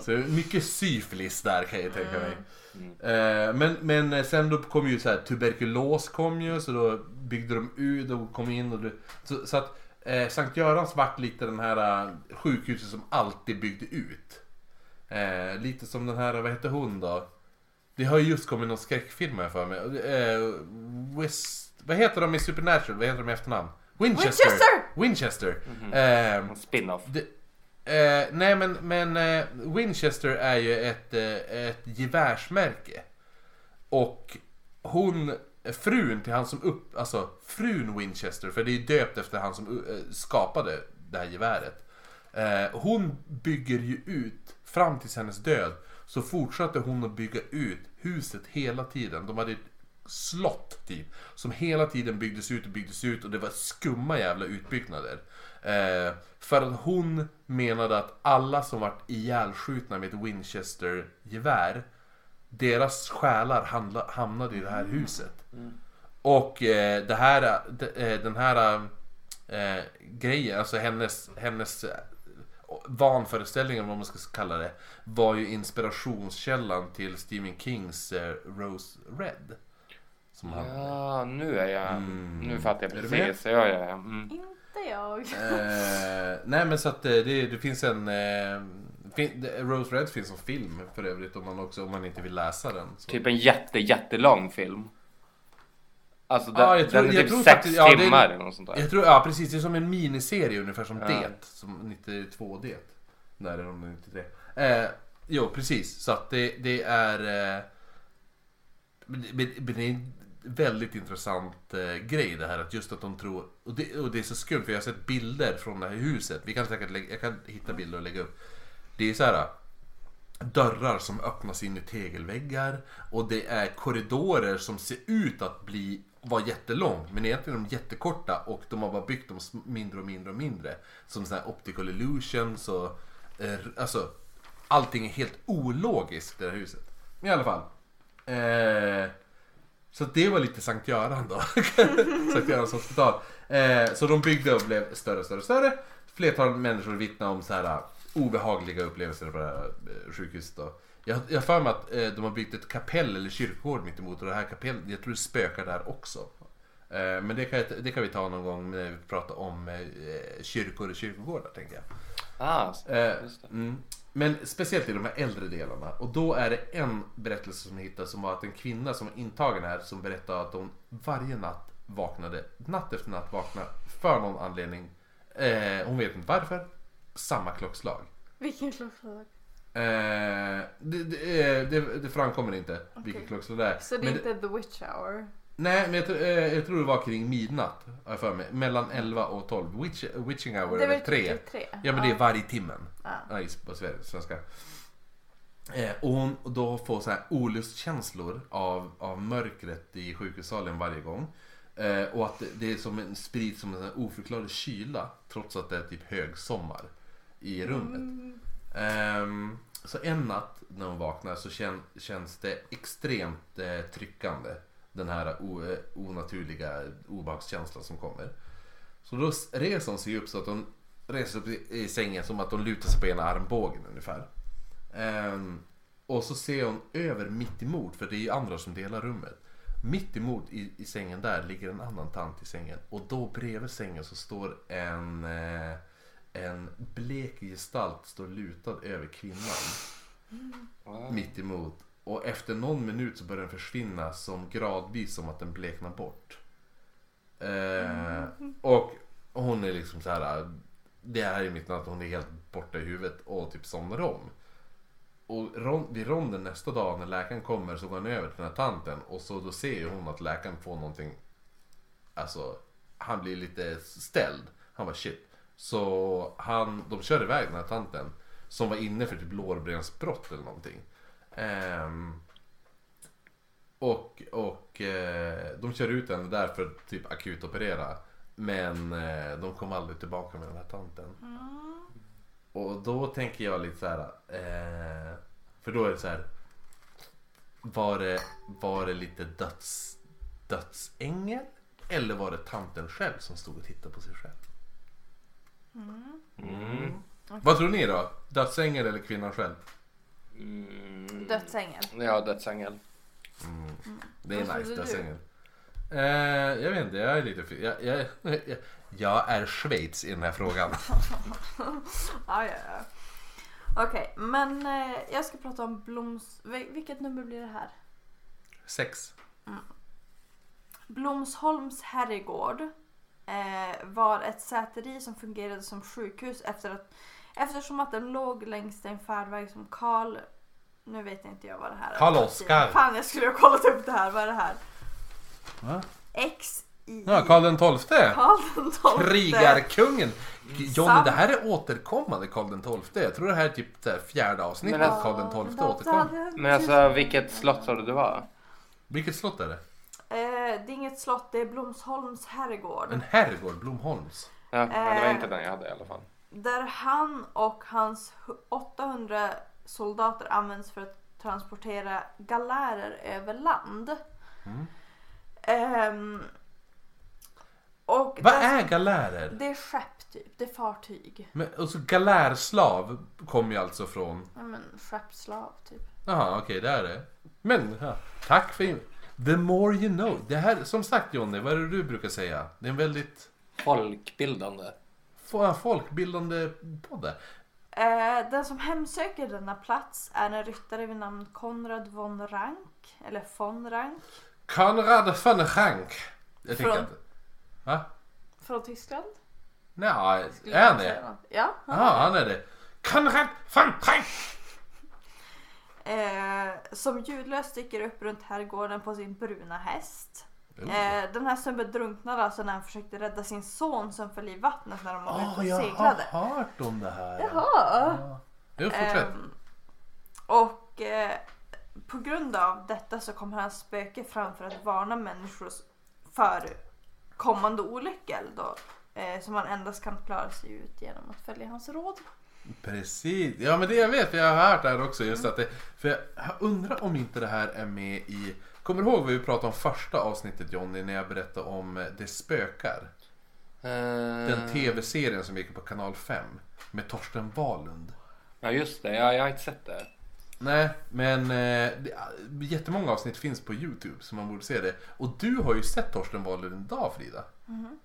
Så mycket syfilis där kan jag tänka mig. Eh, men, men sen då kom ju så här tuberkulos kom ju så då byggde de ut och kom in och det, så, så att eh, Sankt Görans vart lite den här eh, sjukhuset som alltid byggde ut. Eh, lite som den här, vad heter hon då? Det har ju just kommit någon skräckfilm här för mig. Eh, West, vad heter de i Supernatural? Vad heter de i efternamn? Winchester! Winchester! Winchester! Eh, spin-off. det, eh, nej men, men eh, Winchester är ju ett, eh, ett gevärsmärke. Och hon, frun till han som upp, alltså frun Winchester, för det är döpt efter han som eh, skapade det här geväret. Eh, hon bygger ju ut, fram till hennes död, så fortsatte hon att bygga ut huset hela tiden. De hade ett slott typ, som hela tiden byggdes ut och byggdes ut och det var skumma jävla utbyggnader. Eh, för att hon menade att alla som vart ihjälskjutna med ett Winchester-gevär, deras själar handla, hamnade i det här huset. Och eh, det här, de, eh, den här eh, grejen, alltså hennes, hennes vanföreställningar, vad man ska kalla det, var ju inspirationskällan till Stephen Kings eh, Rose Red. Som han, Ja, nu är jag... Mm. Nu fattar jag Är du precis. Ja, ja, ja. Mm. Inte jag. Eh, nej men så att eh, det, det finns en... Eh, Rose Red finns som film för övrigt om man, också, om man inte vill läsa den. Så. Typ en jätte, jättelång film. Alltså den, Ja, jag tror- den är jag typ tror sex faktiskt- ja, är- timmar eller något sånt där. Jag tror, ja precis, det är som en miniserie ungefär som Ja. Det. Som 92 Det. Nej det är nog 93. Eh, jo precis, så att det, det är... Eh, men men men det är en väldigt intressant eh, grej det här att just att de tror... Och det, och det är så skumt för jag har sett bilder från det här huset. Vi kan säkert lägga, jag kan hitta bilder och lägga upp. Det är så här dörrar som öppnas in i tegelväggar och det är korridorer som ser ut att bli var jättelång men egentligen är de jättekorta och de har bara byggt dem mindre och mindre och mindre. Som sådana här optical illusions och eh, alltså allting är helt ologiskt i det här huset. Men i alla fall. Eh, så det var lite Sankt Göran då. [laughs] Sankt Görans hospital. Eh, så de byggde och blev större och större och större. Flertal människor vittnar om så här eh, obehagliga upplevelser på det här eh, sjukhuset då. Jag jag har för mig att eh, de har byggt ett kapell eller kyrkogård mitt emot och det här kapellet, jag tror det spökar där också. Eh, Men det kan, det kan vi ta någon gång när vi pratar om eh, kyrkor och kyrkogårdar tänker jag. Ah, Eh, Just det. mm. Men speciellt i de här äldre delarna. Och då är det en berättelse som jag hittade som var att en kvinna som var intagen här som berättade att hon varje natt vaknade, natt efter natt vaknade för någon anledning. Eh, hon vet inte varför. Samma klockslag. Vilken klockslag? Eh, det, det, eh, det, det framkommer inte vilket Okej. klockslag det är. Så det är inte the witch hour? Nej, men jag, tror- eh, jag tror det var kring midnatt. Har jag för mig. Mellan 11 och 12. Witch, witching hour det är väl 3. typ tre. Ja men det är varje timmen. Ja. Ja, på svenska. Eh, och hon och då får så här olustkänslor av, av mörkret i sjukhussalen varje gång. Eh, och att det, det är som en sprids som en oförklarlig kyla trots att det är typ högsommar i rummet. Mm. Så en natt när hon vaknar så kän, känns det extremt eh, tryckande. Den här eh, o, eh, onaturliga obehagskänslan som kommer. Så då reser hon sig upp så att hon reser upp i, i sängen som att hon lutar sig på ena armbågen ungefär. Ehm, och så ser hon över mitt emot, för det är ju andra som delar rummet. Mitt emot i, i sängen där ligger en annan tant i sängen. Och då bredvid sängen så står en, eh, en blek gestalt står lutad över kvinnan. Wow. Mitt emot. Och efter någon minut så börjar den försvinna som gradvis som att den bleknar bort. Eh, och hon är liksom så här. Det här är mitt natt, hon är helt borta i huvudet och typ somnar om. Och vid ronden nästa dag när läkaren kommer så går han över till den här tanten och så då ser ju hon att läkaren får någonting. Alltså, han blir lite ställd. Han var shit. Så han, de kör iväg den här tanten som var inne för typ lårbensbrott eller någonting. Ehm, och och eh, de kör ut henne där för att typ akutoperera. Men eh, de kom aldrig tillbaka med den här tanten. Mm. Och då tänker jag lite så här. Eh, för då är det så här. Var det, var det lite döds, dödsängel? Eller var det tanten själv som stod och tittade på sig själv? Mm. Vad tror ni då? Dödsängel eller kvinnan själv? Mm. Dödsängel. Ja, dödsängel. Det är Vad nice, dödsängel. Eh, jag vet inte, jag är lite... Jag, jag, jag, [laughs] jag är Schweiz i den här frågan. [laughs] Ja, ja, ja. Okej, men eh, jag ska prata om Bloms... vil- Vilket nummer blir det här? Sex. Blomsholms herrgård var ett säteri som fungerade som sjukhus efter att, eftersom att den låg längs en färdväg som Karl... Nu vet inte jag vad det här är. Karl Oskar. Fan, jag skulle ha kollat upp det här. Vad är det här? Va? X i Ja, Karl den tolfte. Karl den tolfte. Krigarkungen! Johnny, det här är återkommande Karl den tolfte. Jag tror det här är typ här fjärde avsnittet alltså- Karl den tolfte återkom. Men alltså vilket slott sa du det var? Vilket slott är det? Eh, det är inget slott, det är Blomsholms herrgård. En herrgård, Blomholms. Ja, men det var Eh. inte den jag hade i alla fall. Där han och hans hu- 800 soldater används för att transportera galärer över land. Mm. Ehm, och Vad där- är galärer? Det är skepp typ, det är fartyg. Men, alltså galärslav kommer ju alltså från... Ja men skeppsslav typ. Jaha, okej, det är det. Men, ja, tack för in... The more you know. Det här, som sagt Johnny, vad är det du brukar säga? Det är en väldigt Folkbildande. fo- folkbildande podd. Eh, den som hemsöker denna plats är en ryttare vid namn Konrad von Rank. Eller von Rank. Konrad von Schank. Jag tänker Från- inte... Va? Från Tyskland. Nej, är han det? Ja. Ja, han är det. Konrad von Schank! Eh, som ljudlöst sticker upp runt herrgården på sin bruna häst. Eh, den här snubben drunknade alltså när han försökte rädda sin son som föll i vattnet när de var ute Åh, och jag seglade. har hört om det här. Jaha. Ja. Fortsätt. Ehm, och eh, på grund av detta så kommer hans spöke fram för att varna människor för kommande olyckor då. Eh, som man endast kan klara sig ut genom att följa hans råd. Precis. Ja, men det jag vet, för jag har hört det här också. Just att det, för jag undrar om inte det här är med i... Kommer du ihåg vad vi pratade om första avsnittet Johnny, när jag berättade om eh, Det spökar? Den tv-serien som gick på kanal 5 med Torsten Wahlund. Ja just det, ja, jag har inte sett det. Nej, men eh, det, jättemånga avsnitt finns på Youtube så man borde se det. Och du har ju sett Torsten Wahlund idag Frida. Mhm.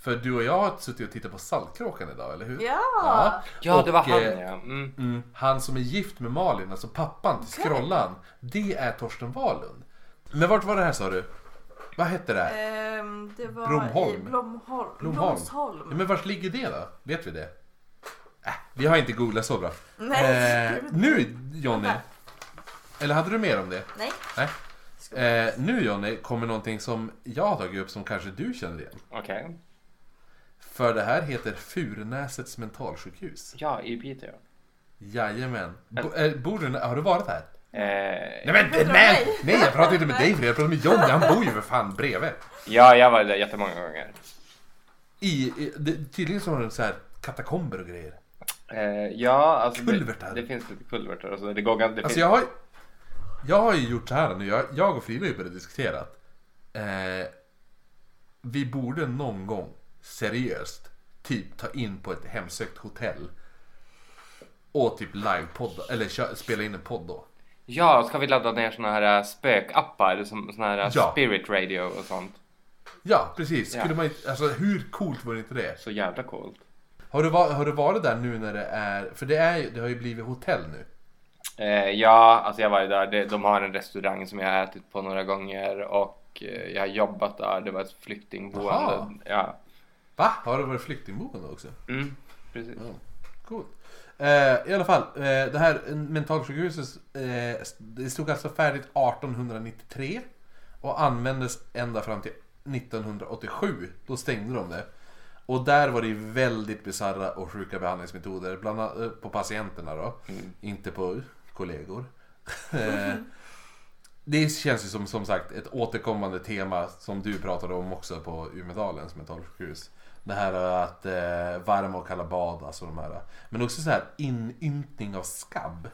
För du och jag har suttit och tittat på Saltkråkan idag, eller hur? Ja! Ja, det var Och, han eh, ja. Mm. Mm, han som är gift med Malin, alltså pappan till Okej. Skrollan. Det är Torsten Wahlund. Men vart var det här sa du? Vad hette det? Ehm, det var Blomholm. i Blomholm. Blomholm. Blomsholm. Ja, men vart ligger det då? Vet vi det? Äh, vi har inte googlat så bra. Nej. Eh, nu Jonny, eller hade du mer om det? Nej. Nej. Eh, nu Jonny kommer någonting som jag har tagit upp som kanske du känner igen. Okej. För det här heter Furunäsets mentalsjukhus. Ja, i Piteå. Jajamän. Bo, eh, bor du, har du varit här? Eh, Nej men nej! mig? Nej jag pratar inte med dig för jag pratar med Jonny, han bor ju för fan bredvid. ja, jag var där jättemånga gånger. I, i det, tydligen så har de så här katakomber och grejer. Eh, ja, alltså Kulvertar. Det, det finns lite kulvertar och så. Det går. Det Alltså finns, jag har, jag har ju gjort så här nu, jag, jag och Frida har ju börjat diskutera att eh, vi borde någon gång seriöst typ ta in på ett hemsökt hotell och typ livepodda, eller spela in en podd då. Ja, ska vi ladda ner såna här äh, spökappar som såna här äh, Ja. spirit radio och sånt. Ja, precis. Ja. Man, alltså, hur coolt vore inte det? Så jävla coolt. Har du, har du varit där nu när det är, för det, är, det har ju blivit hotell nu. Eh, ja, alltså jag var ju där. De har en restaurang som jag har ätit på några gånger och eh, jag har jobbat där. Det var ett flyktingboende. Ja, Va? Har du varit flyktingboende också? mm, precis. Ja, coolt. Eh, I alla fall, eh, det här mentalsjukhuset eh, det stod alltså färdigt 1893 och användes ända fram till 1987. Då stängde de det. Och där var det väldigt bisarra och sjuka behandlingsmetoder, bland annat eh, på patienterna då, Mm. inte på kollegor. [laughs] Eh, det känns ju som, som sagt ett återkommande tema som du pratade om också på Umedalens mentalsjukhus. Det här att eh, varma och kalla bad, alltså de här. Men också så här inympning av skabb.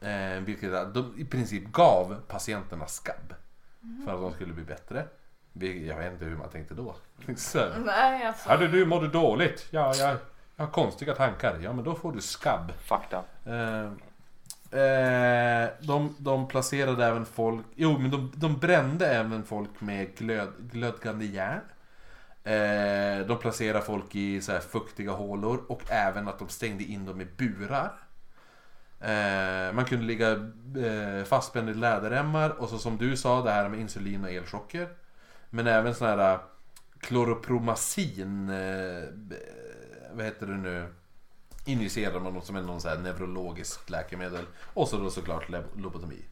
Eh, vilket de i princip gav patienterna skabb. För att de skulle bli bättre. Vi- Jag vet inte hur man tänkte då. [laughs] Så Nej, alltså. Hade du mådde dåligt? Ja, jag, jag har konstiga tankar. Ja, men då får du skabb. Up. Eh, eh, de, de placerade även folk, jo men de, de brände även folk med glöd, glödgande järn. Eh, de placerade folk i så här fuktiga hålor och även att de stängde in dem i burar. Eh, man kunde ligga eh, fastspänd i läderremmar och så som du sa det här med insulin och elchocker. Men även sån här eh, kloropromazin eh, vad heter det nu? injicerar man något som är någon så här neurologiskt läkemedel. Och så då såklart lobotomi.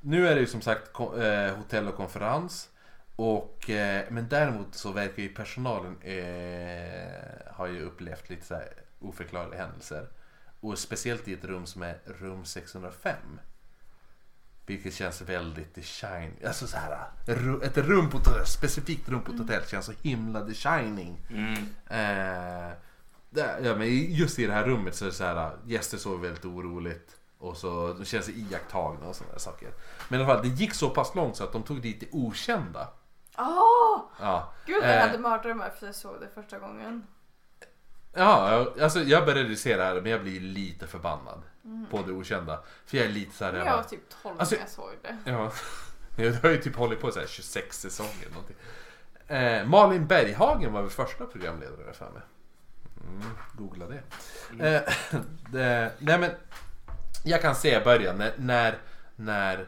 Nu är det ju som sagt eh, hotell och konferens. Och, eh, men däremot så verkar ju personalen eh, har ju upplevt lite så här oförklarliga händelser. Och speciellt i ett rum som är rum 605. Vilket känns väldigt The Shining. Alltså så här, ett rum på ett specifikt rum på ett hotell känns så himla The Shining. Mm. Eh, ja, men just i det här rummet så är det så här, gäster sover väldigt oroligt. Och så de känner sig iakttagna och sådana saker. Men i alla fall, det gick så pass långt så att de tog dit det okända. Åh! Ja, Gud, jag Eh. hade mardrömmar efter jag såg det första gången. ja jag- alltså jag började se det här men jag blir lite förbannad på det okända. För jag är lite så här, Men jag var typ 12 Alltså- när jag såg det. Ja, [laughs] jag har ju typ hållit på så här 26 säsonger någonting. Eh, Malin Berghagen var väl första programledare för mig. Mm, googla det. Eh, [laughs] det. Nej men, jag kan se i början när, när, när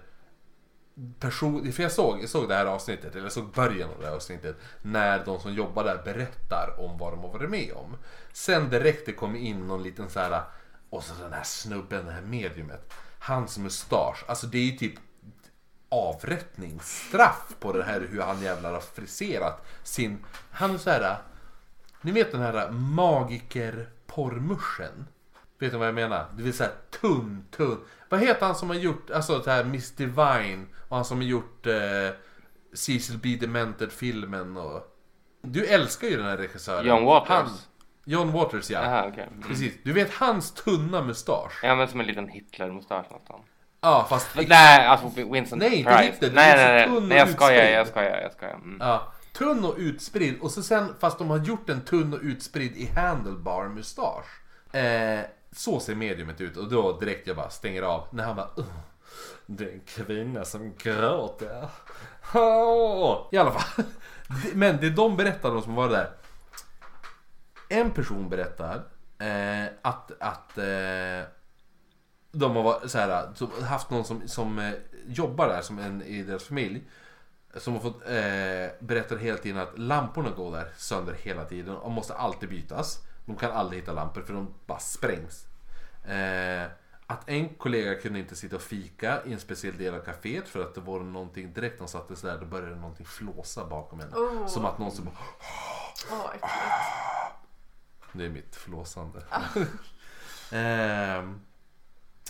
person, för jag såg, jag såg det här avsnittet, eller jag såg början av det här avsnittet, när de som jobbar där berättar om vad de har varit med om. Sen direkt det kom in någon liten så här, och så den här snubben, det här mediumet, hans mustasch, alltså det är ju typ avrättningsstraff på det här hur han jävlar har friserat sin, han är så här, ni vet den här magikerporrmuschen? Vet du vad jag menar? Det vill säga tunn, tunn. Vad heter han som har gjort, alltså det här Miss Divine och han som har gjort eh, Cecil B. Demented-filmen och... Du älskar ju den här regissören. John Waters. Han, John Waters ja. Jaha, okej. Mm. Precis. Du vet hans tunna mustasch? Ja, men som en liten Hitler-mustasch nästan. Ja, fast... Nej, alltså Vincent Nej, inte Price. Nej, så nej, nej. och Nej, jag skojar, jag skojar, jag skojar. Mm. Ja, tunn och utspridd. Och så sen, fast de har gjort en tunn och utspridd i handlebar mustasch. Eh, så ser mediumet ut och då direkt jag bara stänger av. När han bara "Ugh, det är en kvinna som gråter. I alla fall. Men det de berättar, de som var där. En person berättar eh, att, att eh, de har varit, så här, haft någon som, som eh, jobbar där som en i deras familj. Som har fått eh, berätta hela tiden att lamporna går där sönder hela tiden och måste alltid bytas. De kan aldrig hitta lampor för de bara sprängs. Eh, att en kollega kunde inte sitta och fika i en speciell del av kaféet för att det var någonting direkt de satte sig där då började någonting flåsa bakom henne. Oh. Som att någon som bara, Åh, äckligt. Det är mitt flåsande. [laughs] Ehm,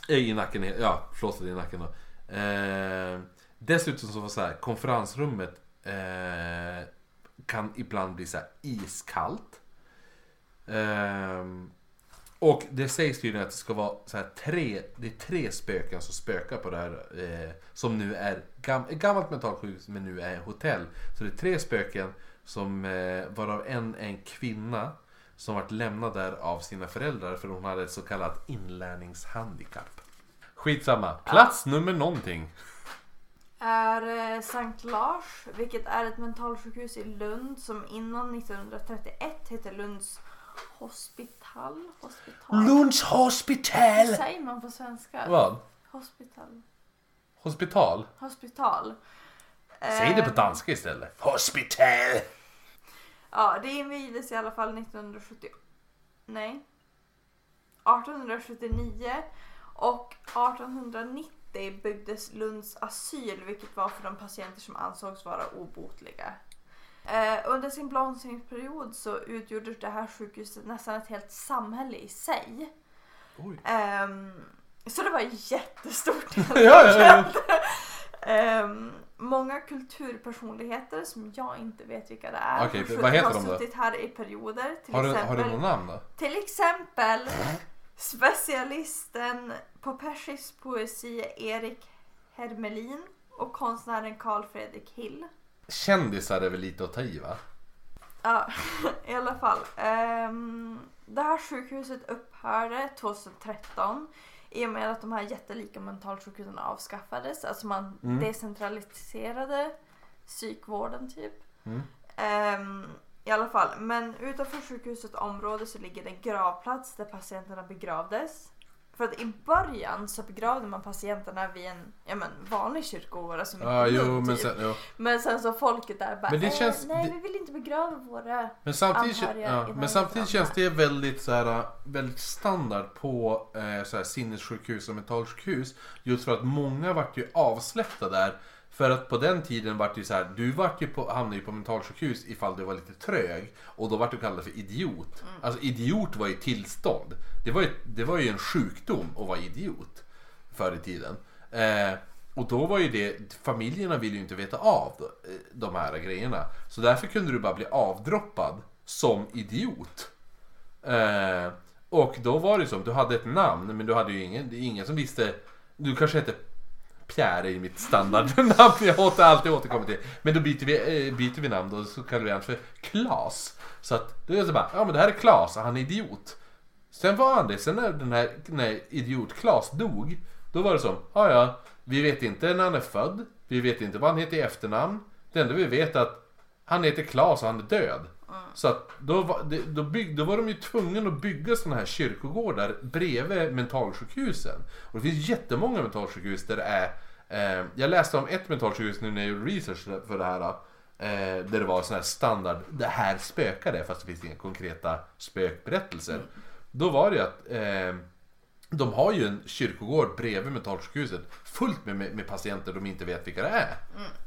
I nacken, ja flåset i nacken då. Ehm, dessutom så var så här, konferensrummet eh, kan ibland bli så iskallt. Ehm, och det sägs tydligen att det ska vara så här tre, det är tre spöken som spökar på det här. Eh, som nu är gam, gammalt mentalsjukhus men nu är hotell. Så det är tre spöken som eh, varav en är en kvinna som varit lämnad där av sina föräldrar för hon hade ett så kallat inlärningshandikapp. Skitsamma. Plats nummer någonting. är eh, Sankt Lars, vilket är ett mentalsjukhus i Lund som innan 1931 hette Lunds hospital. hospital. Lunds hospital! säger man på svenska? Vad? Hospital. Hospital? Hospital. Säg det på Eh, danska istället. Hospital! Ja, det invigdes i alla fall 1970. Nej. 1879 och 1890 byggdes Lunds asyl vilket var för de patienter som ansågs vara obotliga. Eh, under sin blomstringsperiod så utgjorde det här sjukhuset nästan ett helt samhälle i sig. Ehm, så det var jättestort [laughs] Ja, ja, ja. [laughs] Ehm, många kulturpersonligheter som jag inte vet vilka det är Okej, har vad heter har de då? suttit här i perioder. Till Har du, exempel, har du någon namn då? till exempel specialisten på persisk poesi Erik Hermelin och konstnären Carl Fredrik Hill. Kändisar är väl lite att ta i va? Ja, [laughs] i alla fall. Ehm, det här sjukhuset upphörde 2013 i och med att de här jättelika mentalsjukhusen avskaffades. Alltså man Mm. decentraliserade psykvården typ. Mm. Ehm, I alla fall, men utanför sjukhusets område så ligger det en gravplats där patienterna begravdes. För att i början så begravde man patienterna vid en ja, men, vanlig kyrkogård. Alltså mitt i jo, Lund, men typ. sen, jo. men sen så folket där bara Men det eh, känns- nej det- vi vill inte begrava våra Men samtidigt, Anhöriga ja, men samtidigt känns det väldigt, så här, väldigt standard på eh, så här, sinnessjukhus och mentalsjukhus. Just för att många vart ju avsläppta där. För att på den tiden vart det ju så här, du vart ju på, hamnade ju på mentalsjukhus ifall du var lite trög. Och då vart du kallad för idiot. Mm. Alltså idiot var ju tillstånd. Det var ju, det var ju en sjukdom att vara idiot. Förr i tiden. Eh, och då var ju det, familjerna ville ju inte veta av eh, de här grejerna. Så därför kunde du bara bli avdroppad som idiot. Eh, och då var det som, du hade ett namn men du hade ju ingen, ingen som visste. Du kanske hette Pierre i mitt standardnamn, [laughs] jag åter alltid återkommer till. Men då byter vi, eh, byter vi namn då, så kallar vi honom för Klas. Så att, då är det så bara, ja men det här är Klas och han är idiot. Sen var han det, sen när den här, när idiot Klas dog, då var det som, ja ja, vi vet inte när han är född, vi vet inte vad han heter i efternamn. Det enda vi vet är att han heter Klas och han är död. Så att då var, det- då, bygg, då var de ju tvungna att bygga sådana här kyrkogårdar bredvid mentalsjukhusen. Och det finns jättemånga mentalsjukhus där det är eh, Jag läste om ett mentalsjukhus nu när jag gjorde research för det här. Eh, där det var sån här standard, det här spökade fast det finns inga konkreta spökberättelser. Då var det ju att eh, de har ju en kyrkogård bredvid mentalsjukhuset fullt med, med, med patienter de inte vet vilka det är.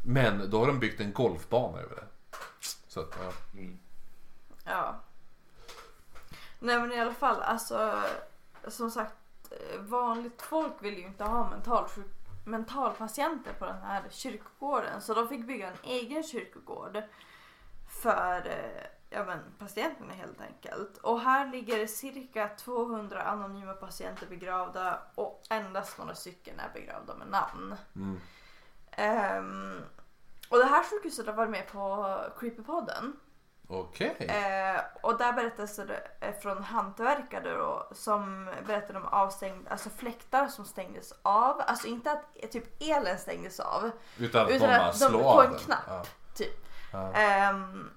Men då har de byggt en golfbana över det. Så att, ja. Ja. Nej men i alla fall alltså som sagt vanligt folk vill ju inte ha mentalsjuk mentalpatienter på den här kyrkogården så de fick bygga en egen kyrkogård för eh, ja, men, patienterna helt enkelt. Och här ligger cirka 200 anonyma patienter begravda och endast några stycken är begravda med namn. Mm. Ehm, och det här sjukhuset har varit med på Creepypodden. Okej. Eh, och där berättas det eh, från hantverkare då, som berättade om avstängd, alltså fläktar som stängdes av. Alltså inte att eh, typ elen stängdes av, Utan att utan de att de på en knapp. Ja. typ. Ja. Ehm,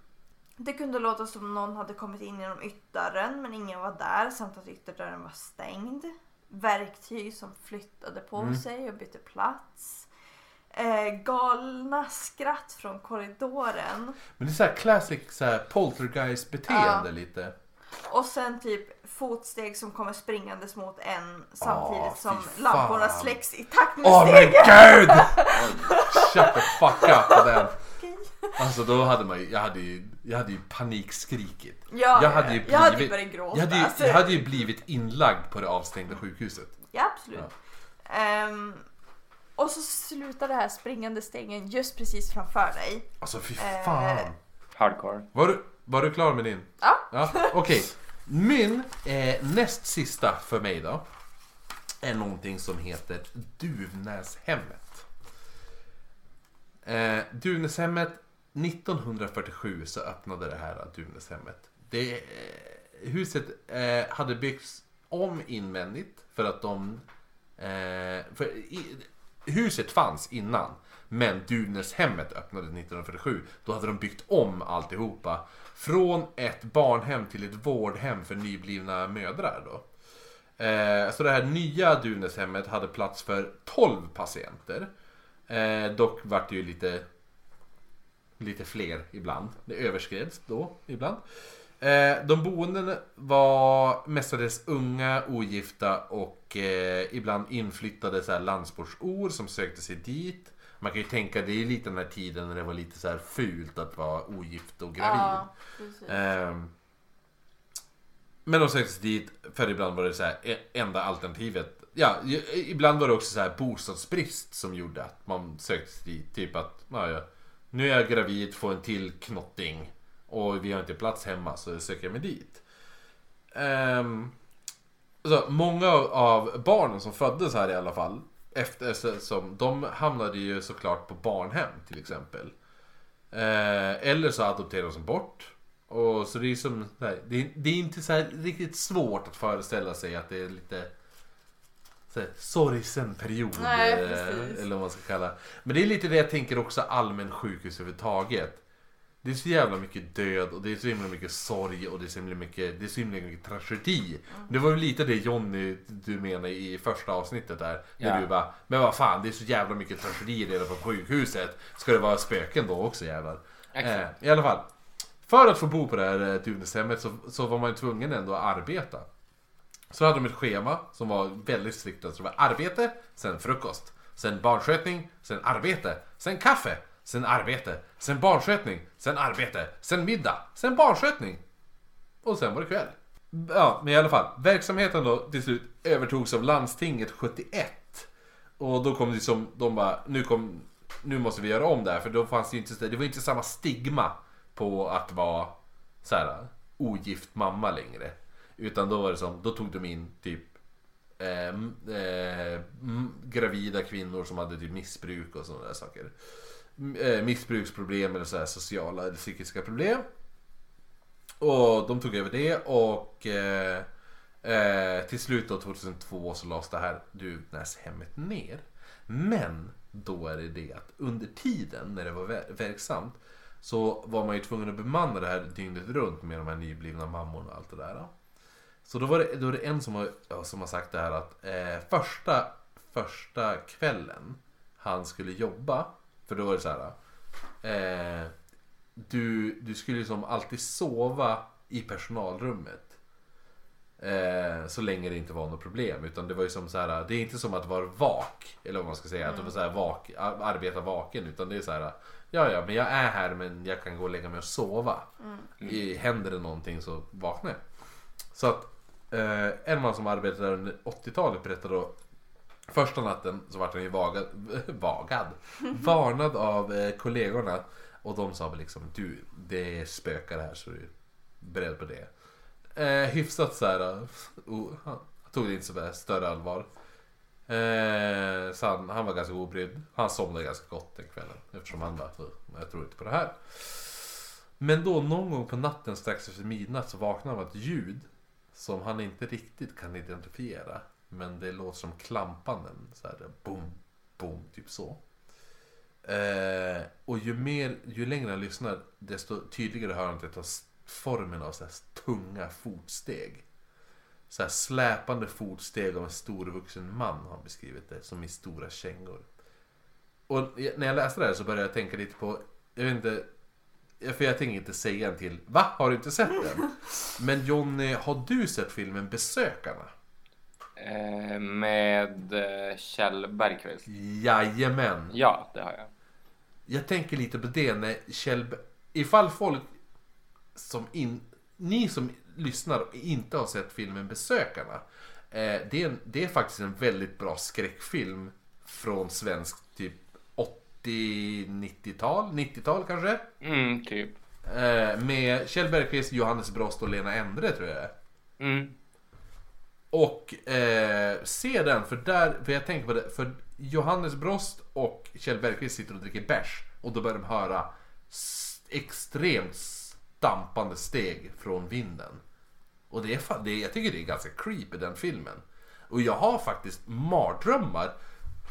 det kunde låta som någon hade kommit in genom ytterdörren men ingen var där samt att ytterdörren var stängd. Verktyg som flyttade på Mm. sig och bytte plats. Eh, galna skratt från korridoren. Men det är så här classic så här poltergeist beteende Ja. lite. Och sen typ fotsteg som kommer springandes mot en samtidigt Åh, som fy lamporna släcks i takt med Åh men stegen. gud! Oj, [laughs] Shut the fuck up på den. Okej. Alltså då hade man ju, jag hade ju, jag hade ju panikskrikit. Ja, Jag hade ju jag hade ju blivit- börjat gråta. Jag hade, ju, alltså. jag hade ju blivit inlagd på det avstängda sjukhuset. Ja, absolut. Ehm, och så slutar det här springande stegen just precis framför dig. Alltså fy Eh. fan. Hardcore. Var du, var du klar med din? Ja. Ja, okej. Min eh, näst sista för mig då. Är någonting som heter Duvnäshemmet. Eh, Duvnäshemmet 1947 så öppnade det här Duvnäshemmet. Det, eh, huset eh, hade byggts om invändigt för att de... Eh, för i, huset fanns innan. Men Duvnäshemmet öppnade 1947. Då hade de byggt om alltihopa. Från ett barnhem till ett vårdhem för nyblivna mödrar. Då. Eh, så det här nya Duvnäshemmet hade plats för 12 patienter. Eh, dock vart det ju lite, lite fler ibland. Det överskreds då ibland. Eh, de boende var mestadels unga, ogifta och eh, ibland inflyttade så här landsbordsor som sökte sig dit. Man kan ju tänka, det är lite den här tiden när det var lite så här fult att vara ogift och gravid. Ja. Ehm, men de sökte sig dit för ibland var det så här e- enda alternativet. Ja, ibland var det också så här bostadsbrist som gjorde att man sökte sig dit. Typ att, ja, nu är jag gravid, får en till knotting och vi har inte plats hemma så söker jag mig dit. Ehm, så många av barnen som föddes här i alla fall, efter, så- som, de hamnade ju såklart på barnhem till exempel. Eh, eller så adopterades de bort. Och så det är som, här, det, det är inte så riktigt svårt att föreställa sig att det är lite så här, sorgsen period. Nej, eh, eller vad man ska kalla. Men det är lite det jag tänker också allmän sjukhus överhuvudtaget. Det är så jävla mycket död och det är så himla mycket sorg och det är så himla mycket, det är så himla mycket tragedi. Det var ju lite det Jonny du menade i första avsnittet där. När Ja. du bara, men vad fan det är så jävla mycket tragedi redan på sjukhuset. Ska det vara spöken då också jävlar? Exakt. Eh, I alla fall. För att få bo på det här eh, så, så var man ju tvungen ändå att arbeta. Så hade de ett schema som var väldigt strikt. Alltså det var arbete, sen frukost. Sen barnskötning, sen arbete. Sen kaffe, sen arbete. Sen barnskötning, sen arbete. Sen middag, sen barnskötning. Och sen var det kväll. Ja, men i alla fall. Verksamheten då till slut övertogs av landstinget 71. Och då kom det som, de bara, nu, kom, nu måste vi göra om det här. För då fanns det ju inte, det var inte samma stigma på att vara så här, ogift mamma längre. Utan då var det som, då tog de in typ eh, eh, gravida kvinnor som hade typ missbruk och sådana där saker. Eh, missbruksproblem eller så här sociala eller psykiska problem. Och de tog över det och eh, eh, till slut då 2002 så lades det här Duvnäshemmet ner. Men då är det det att under tiden när det var ver- verksamt så var man ju tvungen att bemanna det här dygnet runt med de här nyblivna mammorna och allt det där. Så då var det, då är det en som har, ja, som har sagt det här att eh, första, första kvällen han skulle jobba, för då var det så här. Eh, du, du skulle ju som alltid sova i personalrummet. Eh, så länge det inte var något problem. Utan det var ju som så här. Det är inte som att vara vak. Eller vad man ska säga. Att Mm. du så här vak, ar- arbeta vaken. Utan det är så här. Ja, ja, men jag är här men jag kan gå och lägga mig och sova. I, händer det någonting så vaknar jag. Så att eh, en man som arbetade där under 80-talet berättade då Första natten så vart han ju vagad, [laughs] vagad varnad av eh, kollegorna och de sa väl liksom du det spökar här så du är beredd på det. Eh, hyfsat så här, oh, han tog det inte så där större allvar. Eh, så han, han var ganska obrydd. Han somnade ganska gott den kvällen eftersom han bara, jag tror inte på det här. Men då någon gång på natten strax efter midnatt så vaknade han av ett ljud som han inte riktigt kan identifiera. Men det låter som klampanden. Så här, boom, boom, typ så. Eh, och ju, mer, ju längre han lyssnar desto tydligare hör han att det tar formen av så här tunga fotsteg. Så här släpande fotsteg av en stor vuxen man har han beskrivit det som i stora kängor. Och när jag läste det här så började jag tänka lite på, jag vet inte, för jag tänker inte säga en till, va? Har du inte sett den? [laughs] Men Jonny, har du sett filmen Besökarna? Eh, med eh, Kjell Bergqvist. Jajamän! Ja, det har jag. Jag tänker lite på det när Kjell, ifall folk som in, ni som lyssnar och inte har sett filmen Besökarna. Eh, det, är en, det är faktiskt en väldigt bra skräckfilm från svensk typ 80-90-tal, 90-tal kanske. Mm, typ. Med Kjell Bergqvist, Johannes Brost och Lena Endre tror jag. Mm. Och eh, se den, för där, för jag tänker på det, för Johannes Brost och Kjell Bergqvist sitter och dricker bärs och då börjar de höra extremt stampande steg från vinden. Och det är, fan, det jag tycker det är ganska creepy den filmen. Och jag har faktiskt mardrömmar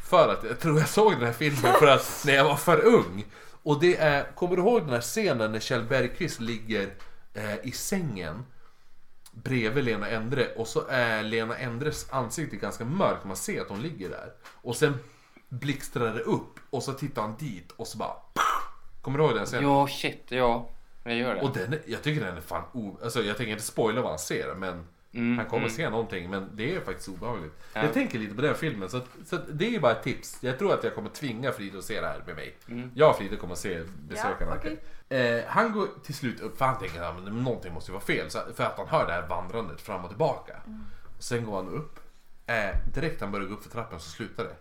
för att jag tror jag såg den här filmen för att [laughs] när jag var för ung. Och det är, kommer du ihåg den här scenen när Kjell Bergqvist ligger eh, i sängen bredvid Lena Endre och så är Lena Endres ansikte ganska mörkt, man ser att hon ligger där. Och sen blixtrar det upp och så tittar han dit och så bara... Kommer du ihåg den scenen? Jo, shit, ja. Jag gör det. Och den, är- jag tycker den är fan o... Alltså jag tänker inte spoila vad han ser men Mm, han kommer mm. se någonting men det är faktiskt obehagligt. Ja. Jag tänker lite på den filmen så, att, så att det är ju bara ett tips. Jag tror att jag kommer tvinga Frida att se det här med mig. Mm. Jag och Frida kommer att se besökarna. Ja, okej. eh, han går till slut upp för han tänker att någonting måste vara fel. Så, för att han hör det här vandrandet fram och tillbaka. Sen går han upp. Eh, direkt han börjar gå upp för trappen så slutar det.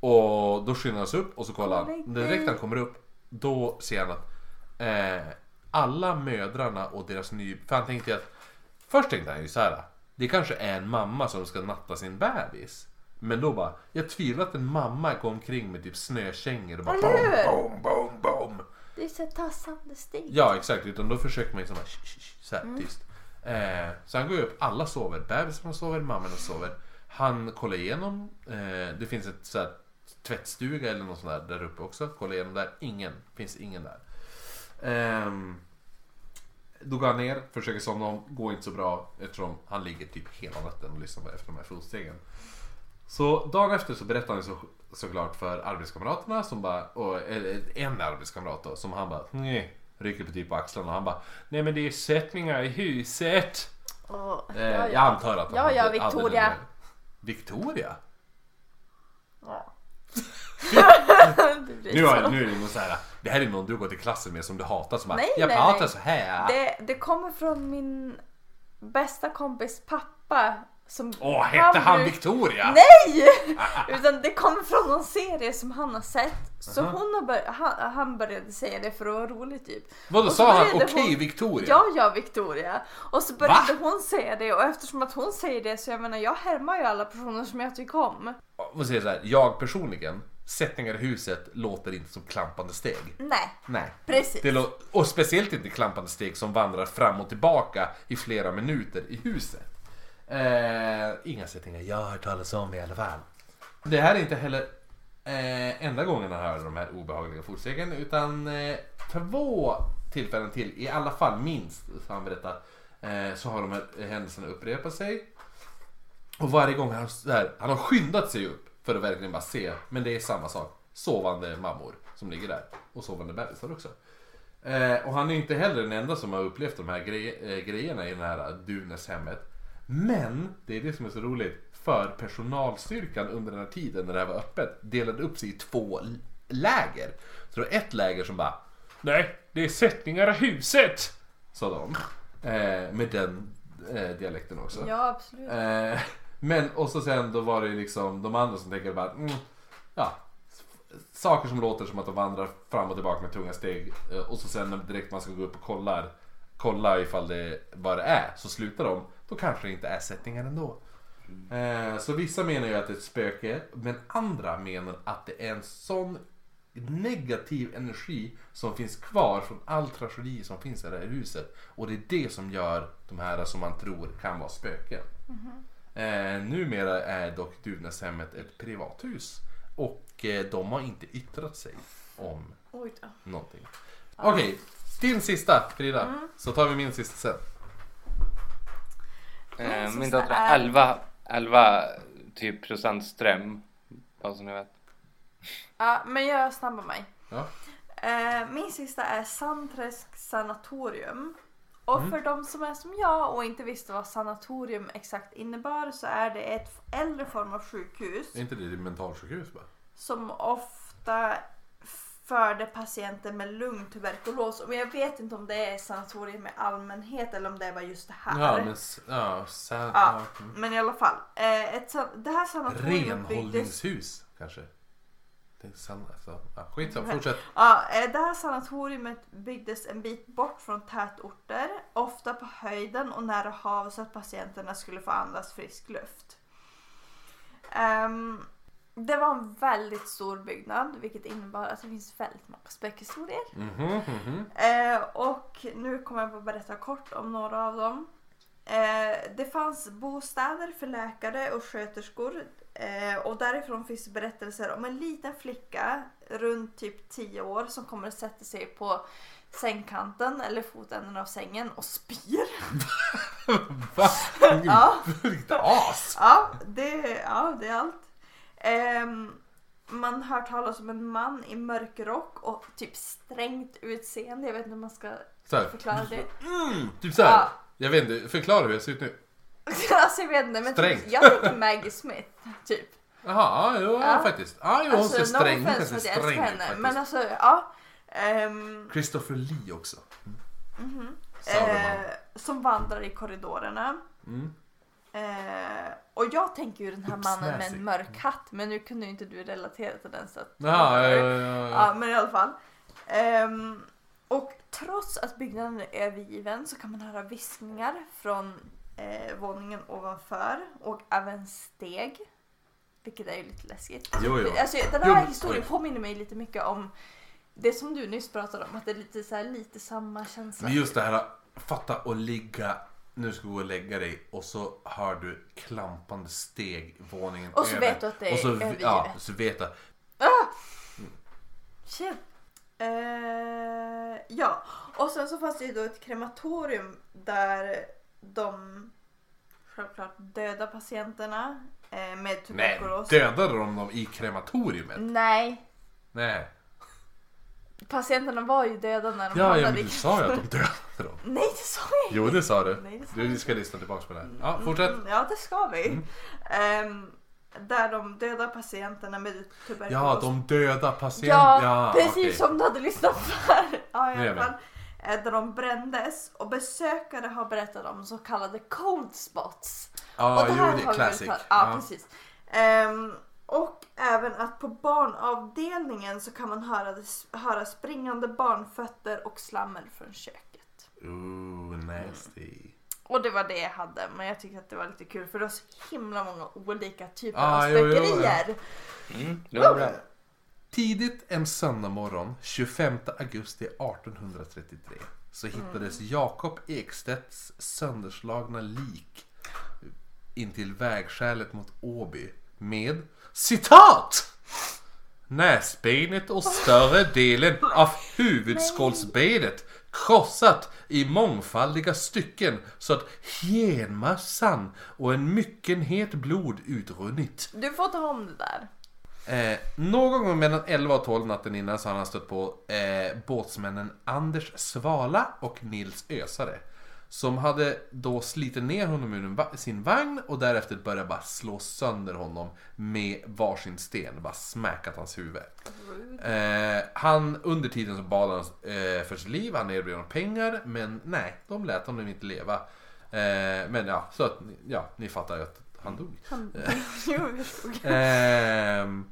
Och då skyndar han sig upp och så kollar han. Direkt han kommer upp, då ser han att eh, alla mödrarna och deras ny... För han tänkte att... Först tänkte han ju så här. Det kanske är en mamma som ska natta sin bebis. Men då bara, jag tvivlar att en mamma går omkring med typ snökängor och bara Eller hur? boom, boom, boom, boom. Det är så tassande steg. Ja exakt, utan då försöker man ju så här, "Shh, shh, shh", så här tyst. Eh, så han går ju upp, alla sover, bebisarna sover, mammorna sover. Han kollar igenom, eh, det finns ett så här, tvättstuga eller något sånt där där uppe också. Kollar igenom där, ingen, finns ingen där. Ehm, då går han ner, försöker somna om, går inte så bra eftersom han ligger typ hela natten och lyssnar efter de här fotstegen. Så dagen efter så berättar han så, såklart för arbetskamraterna som bara, och, en arbetskamrat då, som han bara nej, rycker på typ på axlarna och han bara Nej men det är sättningar i huset. Åh, Eh, ja, Jag ja. antar att han Ja, ja, Victoria. Victoria? Ja. [laughs] [laughs] Nu, är, nu är det någon så här, det här är någon du går till klassen med som du hatar som bara, Nej, Jag nej, pratar nej. så här. Det, det kommer från min bästa kompis pappa. Som Åh, hette han bruk- Victoria? Nej! Utan det kommer från någon serie som han har sett. Så Aha. hon har bör- han, han började säga det för att vara roligt typ. Vadå Och sa han okej hon- Victoria? Ja, ja Victoria. Och så började Va? hon säga det och eftersom att hon säger det så jag menar jag härmar ju alla personer som jag tycker om. Vad säger så här, jag personligen, sättningar i huset låter inte som klampande steg. Nej, Nej. precis. Det lå- och speciellt inte klampande steg som vandrar fram och tillbaka i flera minuter i huset. Eh, inga sättningar jag har hört talas om i alla fall. Det här är inte heller eh, enda gången han hör de här obehagliga fotstegen utan eh, två tillfällen till, i alla fall minst, så han berättar, eh, så har de här händelserna upprepat sig. Och varje gång han, så här, han har skyndat sig upp för att verkligen bara se, men det är samma sak. Sovande mammor som ligger där och sovande bebisar också. Eh, och han är inte heller den enda som har upplevt de här grej, eh, grejerna i det här Dunes-hemmet. Men, det är det som är så roligt, för personalstyrkan under den här tiden när det här var öppet delade upp sig i två läger. Så det var ett läger som bara Nej, det är sättningar i huset! Sa de. Eh, med den eh, dialekten också. Ja, absolut. Men och så sen då var det liksom de andra som tänker bara mm, ja, saker som låter som att de vandrar fram och tillbaka med tunga steg eh, och så sen direkt man ska gå upp och kolla kolla ifall det vad det är så slutar de då kanske det inte är sättningar ändå. Eh, så vissa menar ju att det är ett spöke men andra menar att det är en sån negativ energi som finns kvar från all tragedi som finns i det här huset. Och det är det som gör de här som man tror kan vara spöken. Mm-hmm. Eh, numera är dock Duvnäshemmet ett privathus och eh, de har inte yttrat sig om Oj då. någonting. Okej, din sista Frida. Så tar vi min sista sen. Eh, sista min dotter är- är 11, 11 typ procent ström. Bara så ni vet. Ja, men jag snabbar mig. Ja. Eh, min sista är Sandträsk sanatorium. Och Mm. för de som är som jag och inte visste vad sanatorium exakt innebar så är det ett äldre form av sjukhus Är inte det mentalsjukhus bara? som ofta förde patienter med lungtuberkulos. Men jag vet inte om det är sanatorium i allmänhet eller om det var just det här. Ja, men... Ja, sa- Ja, mm. men i alla fall. Eh, ett, san- det här byggdes... Renhållningshus kanske? Det är san, alltså, ja, skitsamma, fortsätt. Ja, eh, det här sanatoriet byggdes en bit bort från tätorter, ofta på höjden och nära hav så att patienterna skulle få andas frisk luft. Ehm, det var en väldigt stor byggnad vilket innebar att det finns väldigt många spökhistorier. Mhm, mhm. Eh, och nu kommer jag att berätta kort om några av dem. Eh, det fanns bostäder för läkare och sköterskor eh, och därifrån finns berättelser om en liten flicka runt typ 10 år som kommer att sätta sig på sängkanten eller fotänden av sängen och spyr. [laughs] Va? Ja. Vilket as! Ja, det, ja, det är allt. Ehm, man hör talas om en man i mörk rock och typ strängt utseende. Jag vet inte om man ska förklara det. Mm, typ såhär. Ja. Jag vet inte, förklara hur jag ser ut nu. [laughs] alltså jag vet inte men Strängt. typ, jag tänker Maggie Smith typ. Jaha, ja, jo, Ja. faktiskt. Ja, jo, hon ser Alltså no sträng, hon kan offense se för att jag sträng ut faktiskt. men alltså ja. Ehm, Christopher Lee också. mhm. Sauron. Eh, som vandrar i korridorerna. Mm. Eh, och jag tänker ju den här mannen med en mörk hatt men nu kunde ju inte du relatera till den så att ja, ja, ja, ja. Men i alla fall. Och trots att byggnaden är övergiven så kan man höra viskningar från eh, våningen ovanför och även steg. Vilket är ju lite läskigt. Jo, jo. Alltså, den Jo, här men- historien påminner mig lite mycket om det som du nyss pratade om. Att det är lite, så här, lite samma känsla. Men just det här, fatta och ligga, nu ska du gå och lägga dig och så hör du klampande steg våningen Och så över. vet du att det är och så, övergivet. Ja, så vet du. Shit. Eh, ja, och sen så fanns det ju då ett krematorium där de självklart döda patienterna eh, med Nej, tuberkulos. dödade de dem i krematoriumet? Nej, Nej. patienterna var ju döda när de Ja, ja men du sa ju att de dödade dem. [laughs] Nej, det sa jag Jo, det sa du. Nej, det sa Du ska lyssna tillbaka på det här. Ja, fortsätt. Mm, Ja, det ska vi. Mm. Ehm, där de döda patienterna med tuberkulos. Ja, de döda patienterna. Ja, Ja, precis okej. som du hade lyssnat på. ja, i alla fall. Eh, Där de brändes och besökare har berättat om så kallade cold spots. Ja, och det jo, här det har är classic. Ja, Ja. precis. Ehm, och även att på barnavdelningen så kan man höra, höra springande barnfötter och slammel från köket. Ooh, nasty. Och det var det jag hade, men jag tyckte att det var lite kul för det var så himla många olika typer Ah, av jo, jo, spökerier. Mm, det var bra. Tidigt en söndagmorgon 25 augusti 1833 så hittades Jakob Ekstedts sönderslagna lik intill vägskälet mot Åby med citat! Näsbenet och större delen av huvudskålsbenet krossat i mångfaldiga stycken så att genmassan och en myckenhet blod utrunnit. Du får ta om det där. Eh, någon gång mellan 11 och 12 natten innan så har han stött på eh, båtsmännen Anders Svala och Nils Ösare. Som hade då slitit ner honom ur sin vagn och därefter börjat bara slå sönder honom med varsin sten. Bara smäckat hans huvud. Eh, han, under tiden så bad han eh, för sitt liv, han erbjöd honom pengar men nej, de lät honom inte leva. Eh, men ja, så att, ja, ni fattar ju att han dog. Han... jo, [laughs] jag förstod. [laughs] Ehm,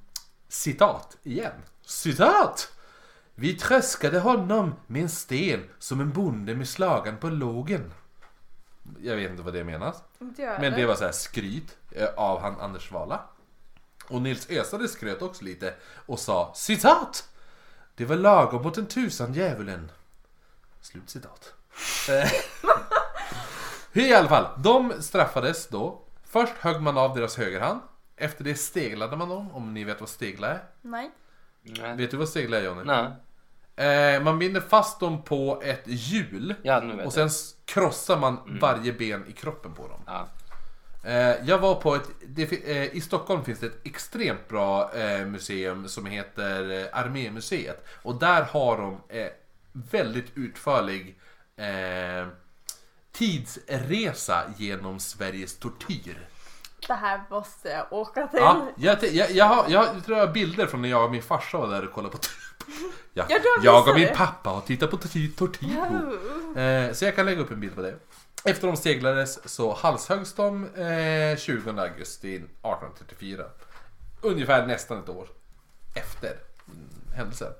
citat igen. Citat! Vi tröskade honom med en sten som en bonde med slagan på lågen. Jag vet inte vad det menas. Jag Men det var så här skryt eh, av han Anders Vala. Och Nils Ösade skröt också lite och sa citat! Det var lagom mot en tusan djävulen. Slutcitat. Eh, [laughs] I alla fall, de straffades då. Först högg man av deras högerhand. Efter det steglade man dem, om ni vet vad stegla är. Nej. Nej. Vet du vad stegla är Johnny? Nej. Eh, man binder fast dem på ett hjul. Ja, nu vet Och sen s- krossar man Mm. varje ben i kroppen på dem. jag. Ja. Eh, jag var på ett, det, eh, i Stockholm finns det ett extremt bra eh, museum som heter eh, Armémuseet. Och där har de eh, väldigt utförlig eh, tidsresa genom Sveriges tortyr. Det här måste jag åka till. Ja, jag, jag, jag, har, jag tror jag har bilder från när jag och min farsa var där och kollade på jag, Ja, du har jag visat och min det. pappa har tittat på tortyr. Ja. Eh, så jag kan lägga upp en bild på det. Efter de seglades så halshöggs de eh, 20 augusti 1834. Ungefär nästan ett år efter mm, händelsen.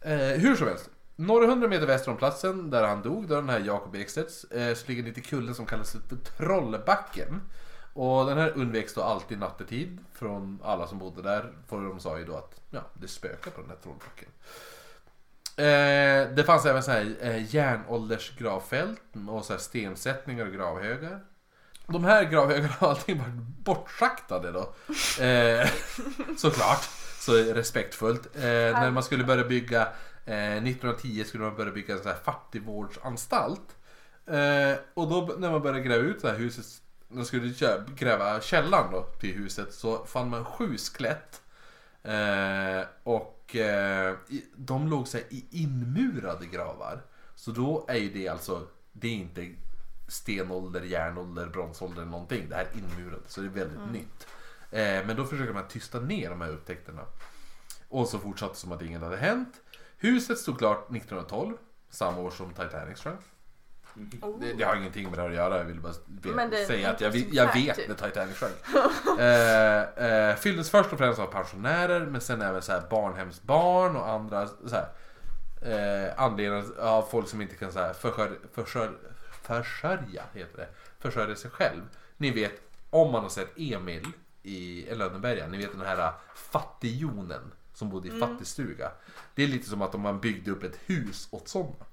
Eh, hur som helst. Några hundra meter väster om platsen där han dog, där den här Jakob Ekstedts, eh, så ligger en liten kulle som kallas för Trollbacken. Och den här undveks då alltid nattetid från alla som bodde där. För de sa ju då att ja, det spökar på den här Trollbacken. Eh, det fanns även så här eh, järnåldersgravfält och så här stensättningar och gravhögar. De här gravhögarna har allting varit bortschaktade då. Eh, [laughs] såklart. Så respektfullt. Eh, när man skulle börja bygga eh, 1910 skulle man börja bygga en så här fattigvårdsanstalt. Eh, och då när man började gräva ut det här huset, när man skulle gräva källaren då till huset så fann man sju skelett. Eh, och eh, de låg så här i inmurade gravar. Så då är ju det alltså, det är inte stenålder, järnålder, bronsålder eller någonting. Det här är inmurat, så det är väldigt nytt. Eh, men då försöker man tysta ner de här upptäckterna. Och så fortsatte som att inget hade hänt. Huset stod klart 1912, samma år som Titanic sjönk. Det, det har ingenting med det här att göra, jag vill bara det säga att jag, jag vet typ. när Titanic sjönk. eh, eh, fylldes först och främst av pensionärer men sen även så här barnhemsbarn och andra så här, eh, anledningar av folk som inte kan så här, försör, försör, försörja, heter det, försörja sig själv. Ni vet, om man har sett Emil i Lönneberga, ni vet den här fattigjonen som bodde i fattigstuga. Det är lite som att om man byggde upp ett hus åt sådana.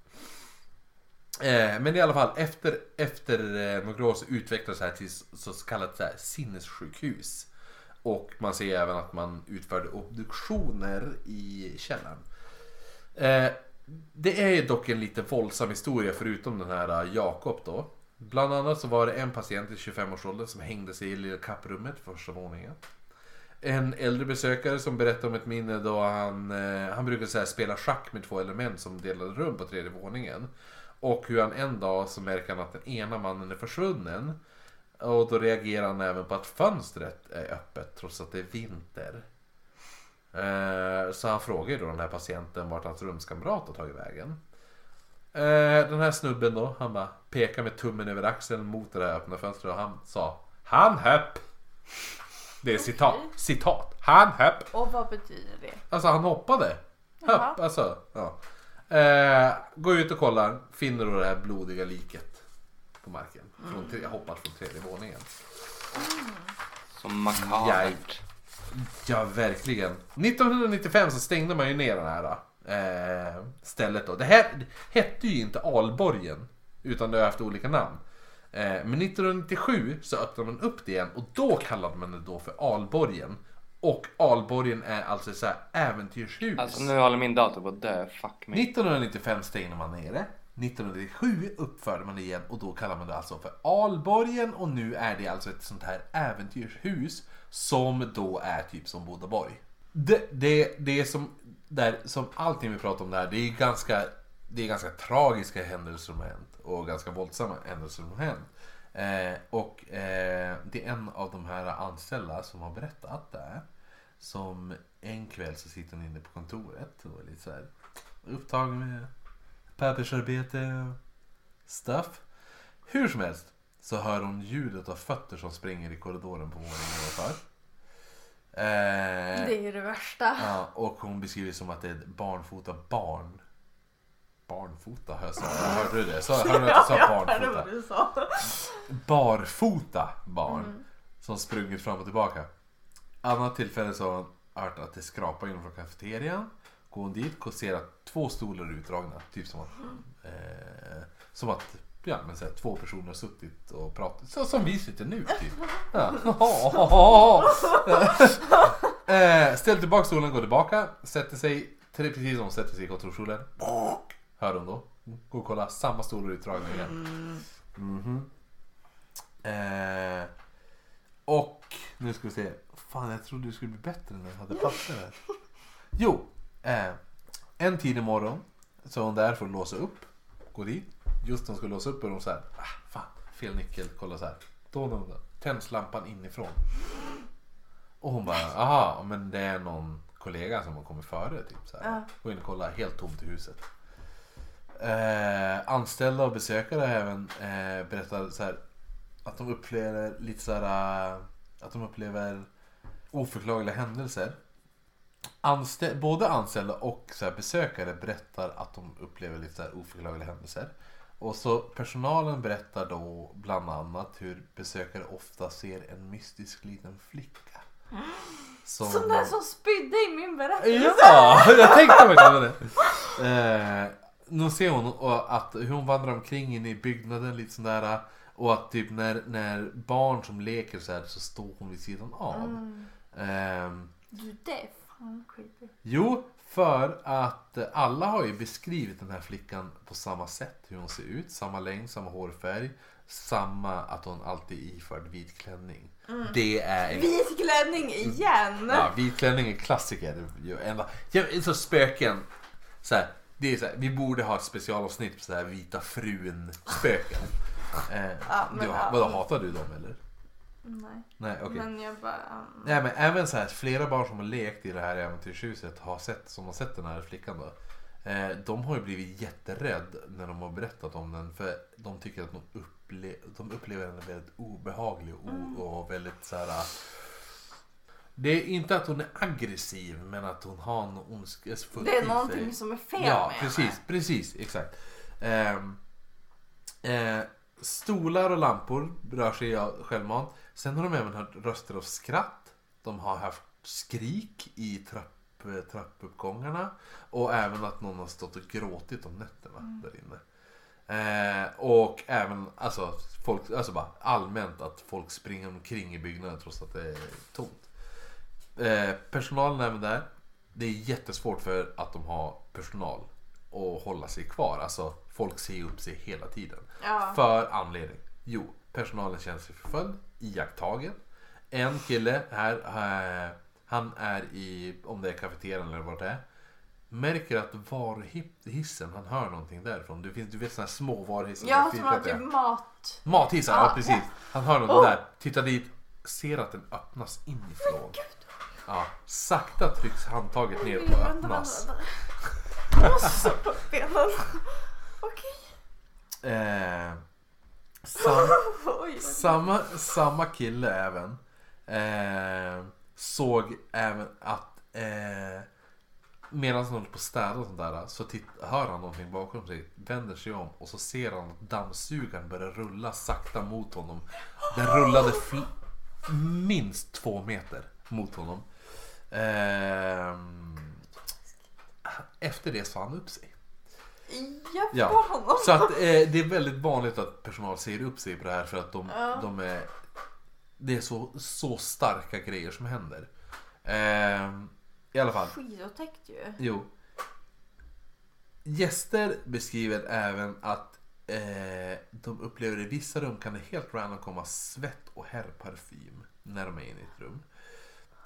Eh, men i alla fall efter, efter eh, några år så utvecklades det här till så kallat så här, sinnessjukhus. Och man ser även att man utförde obduktioner i källaren. Eh, det är ju dock en lite våldsam historia förutom den här Jakob då. Bland annat så var det en patient i 25-årsåldern som hängde sig i lilla kapprummet på första våningen. En äldre besökare som berättade om ett minne då han, han brukade så här, spela schack med två element som delade rum på tredje våningen. Och hur han en dag så märker han att den ena mannen är försvunnen. Och då reagerar han även på att fönstret är öppet trots att det är vinter. Eh, Så han frågar ju då den här patienten vart hans rumskamrat har tagit vägen. Eh, Den här snubben då, han bara pekar med tummen över axeln mot det här öppna fönstret och han sa Han höpp! Det är citat. Citat. Han höpp! Och vad betyder det? Alltså han hoppade. Höpp, alltså. Ja. Eh, går ut och kollar, finner då det här blodiga liket på marken. Från, tre- hoppat från tredje våningen. Som makabert. Ja, verkligen. 1995 så stängde man ju ner det här eh, stället då. Det här hette ju inte Alborgen, utan det har haft olika namn. Eh, men 1997 så öppnade man upp det igen och då kallade man det då för Alborgen. Och Alborgen är alltså så här äventyrshus. Alltså nu håller min dator på att dö. Fuck me. 1995 stängde man ner det. 1997 uppförde man det igen och då kallar man det alltså för Alborgen och nu är det alltså ett sånt här äventyrshus som då är typ som Bodaborg. Det, det, det är som, där, som allting vi pratar om där, det är ganska, det är ganska tragiska händelser som har hänt och ganska våldsamma händelser som har hänt. Eh, och eh, det är en av de här anställda som har berättat det här. Som en kväll så sitter hon inne på kontoret och är lite så här upptagen med pappersarbete och stuff. Hur som helst så hör hon ljudet av fötter som springer i korridoren på våningen ovanför. Eh, Det är ju det värsta. ja, och hon beskriver det som att det är barnfota barn. Barnfota hör jag sa. Hörde du det? Så, hörde du att jag sa barnfota? sa. barfota barn som sprungit fram och tillbaka. Annat tillfälle så har hon hört att det skrapar in från kafeterian går hon dit och ser att två stolar är utdragna. Typ som att, eh, som att ja, men så här, två personer har suttit och pratat. Så som vi sitter nu typ. Ja. [laughs] eh, ställer tillbaka stolen, går tillbaka, sätter sig, tre- precis som hon sätter sig i kontorsstolen. Hör hon då. Går och kollar, samma stolar utdragna igen. Mhm. Eh, och nu ska vi se. Fan jag trodde det skulle bli bättre när jag hade papper här. Jo, eh, en tidig morgon så är hon där för att låsa upp. Går dit. Just när hon ska låsa upp är hon så här. Ah, fan, fel nyckel. Kolla så här. Då tänds lampan inifrån. Och hon bara, aha, men det är någon kollega som har kommit före. Typ, så här. Gå in och kolla, helt tomt i huset. Eh, anställda och besökare även eh, berättar så här, att de upplever lite så här, eh, att de upplever oförklarliga händelser. Anstä- både anställda och så här, besökare berättar att de upplever lite så här, oförklarliga händelser. Och så personalen berättar då bland annat hur besökare ofta ser en mystisk liten flicka. Som, Som den som spydde i min berättelse. Ja, jag tänkte mig på det. [laughs] Eh, nu ser hon att hur hon vandrar omkring inne i byggnaden lite sådär. Och att typ när, när barn som leker så här så står hon vid sidan av. Mm. Du det är fan creepy. jo, för att alla har ju beskrivit den här flickan på samma sätt. Hur hon ser ut, samma längd, samma hårfärg. Samma att hon alltid är iförd vit klänning. Det är en Vit klänning igen! Ja, vit klänning är klassiker. Ja, så spöken. Så här, det är så här, vi borde ha ett specialavsnitt på så här vita frun spöken. [laughs] Eh, Ja, men du, ja. vadå, hatar du dem eller? Nej. Nej, okej. Men jag bara... um, Nej men även så här, flera barn som har lekt i det här äventyrshuset har sett, som har sett den här flickan då. Eh, de har ju blivit jätterädd när de har berättat om den för de tycker att de, upple de upplever henne väldigt obehaglig och, Mm. och väldigt så här. Det är inte att hon är aggressiv men att hon har något ondskefullt Det är någonting sig. som är fel Ja, med precis, henne. precis, exakt. Ehm, eh, stolar och lampor rör sig av självmant. Sen har de även hört röster och skratt. De har haft skrik i trapp, trappuppgångarna. Och även att någon har stått och gråtit om nätterna Mm. där inne. Eh, och även alltså, folk, alltså bara allmänt att folk springer omkring i byggnaden trots att det är tomt. Eh, personalen även där. Det är jättesvårt för att de har personal att hålla sig kvar. Alltså folk ser upp sig hela tiden. Ja. För anledning. Jo, personalen känner sig förföljd, iakttagen. En kille här, eh, han är i, om det är kafeterian eller vad det är. Märker att varuhissen, han hör någonting därifrån. Du, finns, du vet sådana här små varuhissar. Med som har typ mat... Mathissar, ja Ah, precis. Han hör något Oh. där, tittar dit, ser att den öppnas inifrån. Ja, sakta trycks handtaget ner och Vänta, öppnas. benen. Okej. Eh, sam, [laughs] samma, samma kille även eh, såg även att eh, medan han håller på att städa och sånt där så titt, hör han någonting bakom sig, vänder sig om och så ser han att dammsugaren börjar rulla sakta mot honom. Den rullade minst två meter mot honom. Ehm, efter det sa han upp sig. Ja, honom. Så att eh, det är väldigt vanligt att personal säger upp sig på det här för att de, Ja. de är Det är så, så starka grejer som händer. Ehm, I alla fall, Skitotäckt ju. jo. Gäster beskriver även att eh, de upplever i vissa rum kan det helt random komma svett och herrparfym när de är inne i ett rum.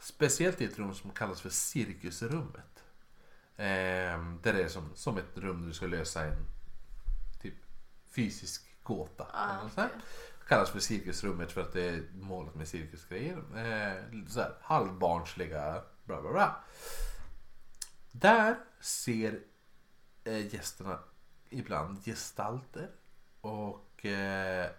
Speciellt i ett rum som kallas för cirkusrummet. Ehm, där det är som, som ett rum där du ska lösa en typ fysisk gåta. Ah, eller okej. Kallas för cirkusrummet för att det är målet med cirkusgrejer. Eh, så här, halvbarnsliga bla bla bla. Där ser eh, gästerna ibland gestalter och eh,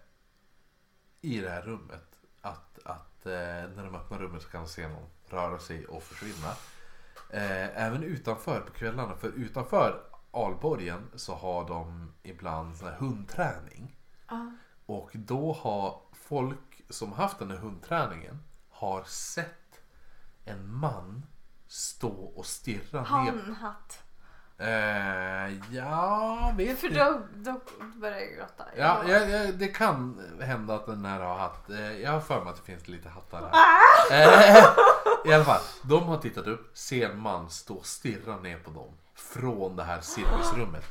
i det här rummet att, att eh, när de öppnar rummet så kan de se någon röra sig och försvinna. Eh, även utanför på kvällarna, för utanför Alborgen så har de ibland sån här hundträning. Ja. Och då har folk som haft den här hundträningen har sett en man stå och stirra ner. Han hatt. Eh, ja, vet För då, då börjar jag gråta. Ja, ja, ja, det kan hända att den här har hatt. Eh, jag har för mig att det finns lite hattar Ah! här. Eh, [laughs] I alla fall, de har tittat upp, ser en man stå och stirra ner på dem från det här cirkusrummet.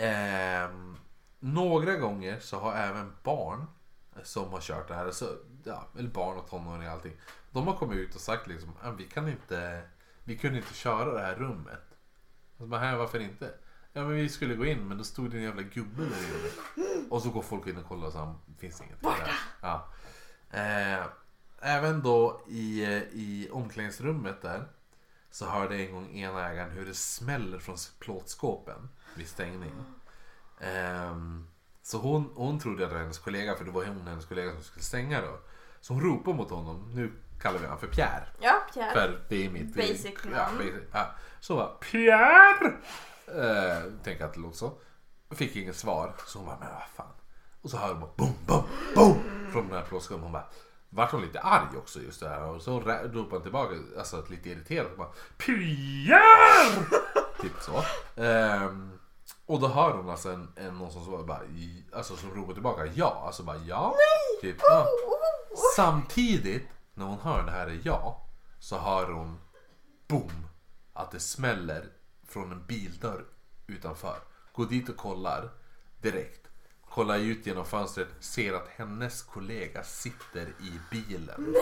Ehm, några gånger så har även barn som har kört det här, alltså, ja, eller barn och tonåringar och allting. De har kommit ut och sagt liksom, "Ah, vi kan inte, vi kunde inte köra det här rummet. Och så bara, "Hä, varför inte? Ja men vi skulle gå in men då stod det en jävla gubbe där inne. Och så går folk in och kollar och så finns inget. Där. Ja. Eh, även då i, eh, i omklädningsrummet där så hörde en gång ena ägaren hur det smäller från plåtskåpen vid stängning. Ehm, så hon, hon trodde att det var hennes kollega för det var hon och hennes kollega som skulle stänga då. Så hon ropade mot honom, nu kallar vi honom för Pierre. Ja, Pierre. För det är mitt... Basic ja, namn. ja. Så bara Pierre! Eh, tänker att det låter så. Fick inget svar. Så hon bara, men vad fan. Och så hör hon bara boom, boom, boom. Från den här plåtskåpen. Hon bara, vart hon lite arg också just det här. Och så ropade hon tillbaka, alltså lite irriterad. Hon bara, Pierre! typ så. Ehm, och då hör hon alltså en, en någon som bara, alltså som ropar tillbaka ja. Alltså bara ja. Typ, ja. Samtidigt när hon hör det här är ja så hör hon boom att det smäller från en bildörr utanför. Går dit och kollar direkt. Kollar ut genom fönstret, ser att hennes kollega sitter i bilen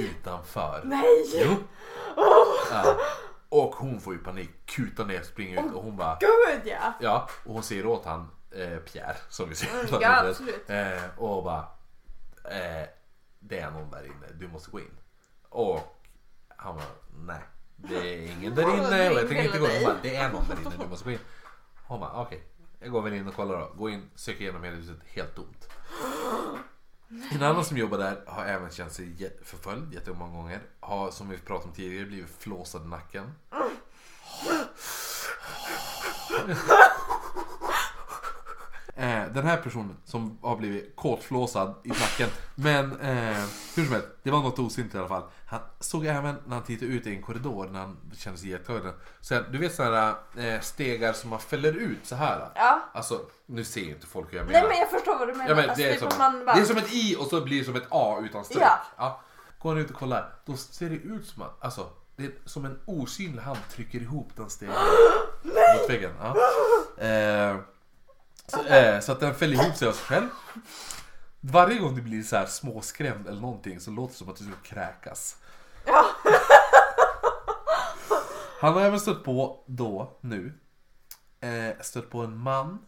utanför. Nej! Jo. Ja. Och hon får ju panik, kutar ner, springer ut och hon bara Gud ja! Ja, och hon säger åt han eh, Pierre som vi säger. Mm, ja, absolut. Eh, och bara eh, Det är någon där inne, du måste gå in. Och han bara nej. Det är ingen där inne och jag tänker inte gå in. Bara, det är någon där inne, du måste gå in. Hon bara okej, jag går väl in och kollar då. Gå in, söker igenom hela huset, helt tomt. En annan som jobbar där har även känt sig förföljd jättemånga gånger. Har som vi pratade om tidigare blivit flåsad i nacken. Eh, den här personen som har blivit kåtflåsad i nacken. Men eh, hur som helst, det var något osynligt i alla fall. Han såg även när han tittade ut i en korridor när han kände sig iakttagen. Så du vet sådana eh, stegar som man fäller ut så här. Ja. Alltså, nu ser ju inte folk hur jag menar. Nej men jag förstår vad du menar. Ja, men Alltså, det, är som, man bara... det är som ett I och så blir det som ett A utan streck. Ja. Går han ut och kollar, då ser det ut som att, alltså, det är som en osynlig hand trycker ihop den stegen [gasps] mot väggen. Ja. Eh, så, eh, så att den fäller ihop sig av sig själv. Varje gång du blir så här småskrämd eller någonting så låter det som att du ska kräkas. Ja. [laughs] Han har även stött på, då, nu, eh, stött på en man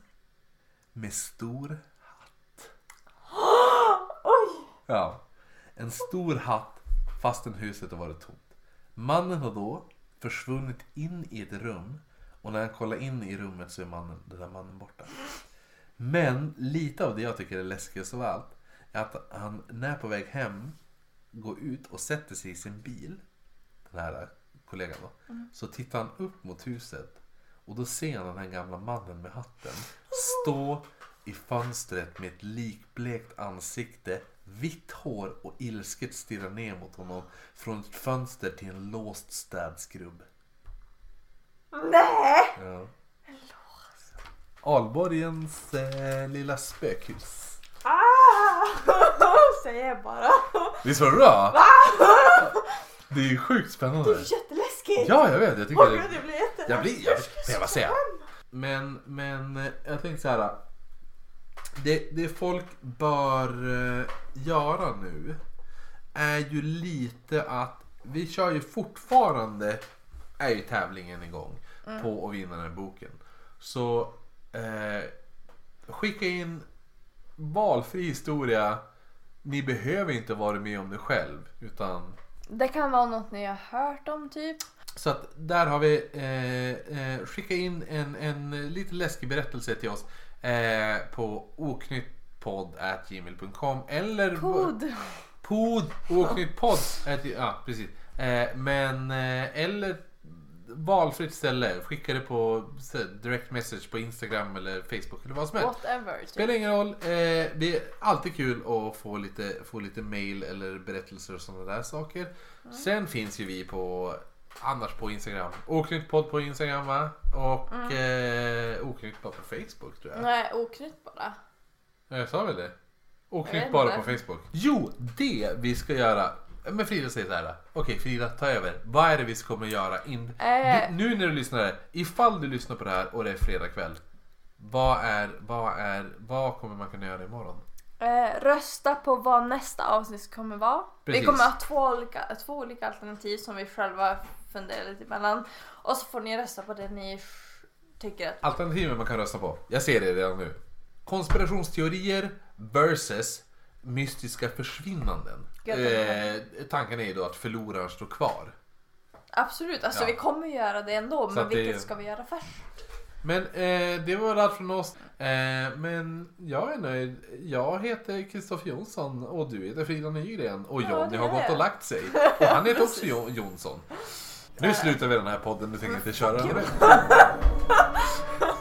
med stor [gasps] Oj! Ja. En stor hatt fastän huset har varit tomt. Mannen har då försvunnit in i ett rum och när han kollar in i rummet så är mannen, den där mannen borta. Men lite av det jag tycker är läskigast av allt är att han när på väg hem går ut och sätter sig i sin bil, den här kollegan då, så tittar han upp mot huset och då ser han den här gamla mannen med hatten stå i fönstret med ett likblekt ansikte, vitt hår och ilsket stirra ner mot honom från ett fönster till en låst städskrubb. Nej! Ja. Alborgens eh, lilla spökhus. Ah! [laughs] Säger jag bara. Visst var det bra? [laughs] Det är ju sjukt spännande. Det är jätteläskigt. Ja, jag vet. Jag tycker Åh det... gud, jag blir jätte... Jag blir... Jag, får jag bara säga? Men, men eh, jag tänkte så här. Det, det folk bör eh, göra nu är ju lite att vi kör ju fortfarande är ju tävlingen igång på att vinna den här boken. Så eh, skicka in valfri historia. Ni behöver inte vara med om det själv utan Det kan vara något ni har hört om typ. så att där har vi eh, eh, skicka in en, en lite läskig berättelse till oss eh, på oknyttpodd.gmail.com eller Pod. pod oknyttpodd ja precis eh, men eh, eller valfritt ställe skicka det på direct message på Instagram eller Facebook eller vad som helst Whatever. Typ. Spelar ingen roll. Eh, det är alltid kul att få lite, få lite mail eller berättelser och sådana där saker. Sen finns ju vi på annars på Instagram. Oknyttpodd på Instagram va? Och eh, Oknyttpodd på Facebook tror jag. Nej, oknytt bara. Jag sa väl det? Oknytt bara på Facebook. Jo, det vi ska göra. Men Frida säger så här. Okej Frida, ta över. Vad är det vi kommer göra? In... Eh. Du, nu när du lyssnar ifall du lyssnar på det här och det är fredag kväll. Vad är, vad är, vad kommer man kunna göra imorgon? Eh, rösta på vad nästa avsnitt kommer vara. Precis. Vi kommer ha två olika, två olika alternativ som vi själva funderar lite emellan. Och så får ni rösta på det ni tycker att... Alternativen man kan rösta på. Jag ser det redan nu. Konspirationsteorier versus mystiska försvinnanden. Eh, tanken är ju då att förloraren står kvar. Absolut, alltså Ja. vi kommer göra det ändå. Men att det- vilket ska vi göra först? Men eh, det var allt från oss. Eh, men jag är nöjd. Jag heter Kristoffer Jonsson och du heter Frida Nygren. Och Ja, Jonny det har är gått jag. och lagt sig. [laughs] Och han heter också Jo- Jonsson. Nu slutar vi den här podden, nu tänker jag inte köra den. [laughs]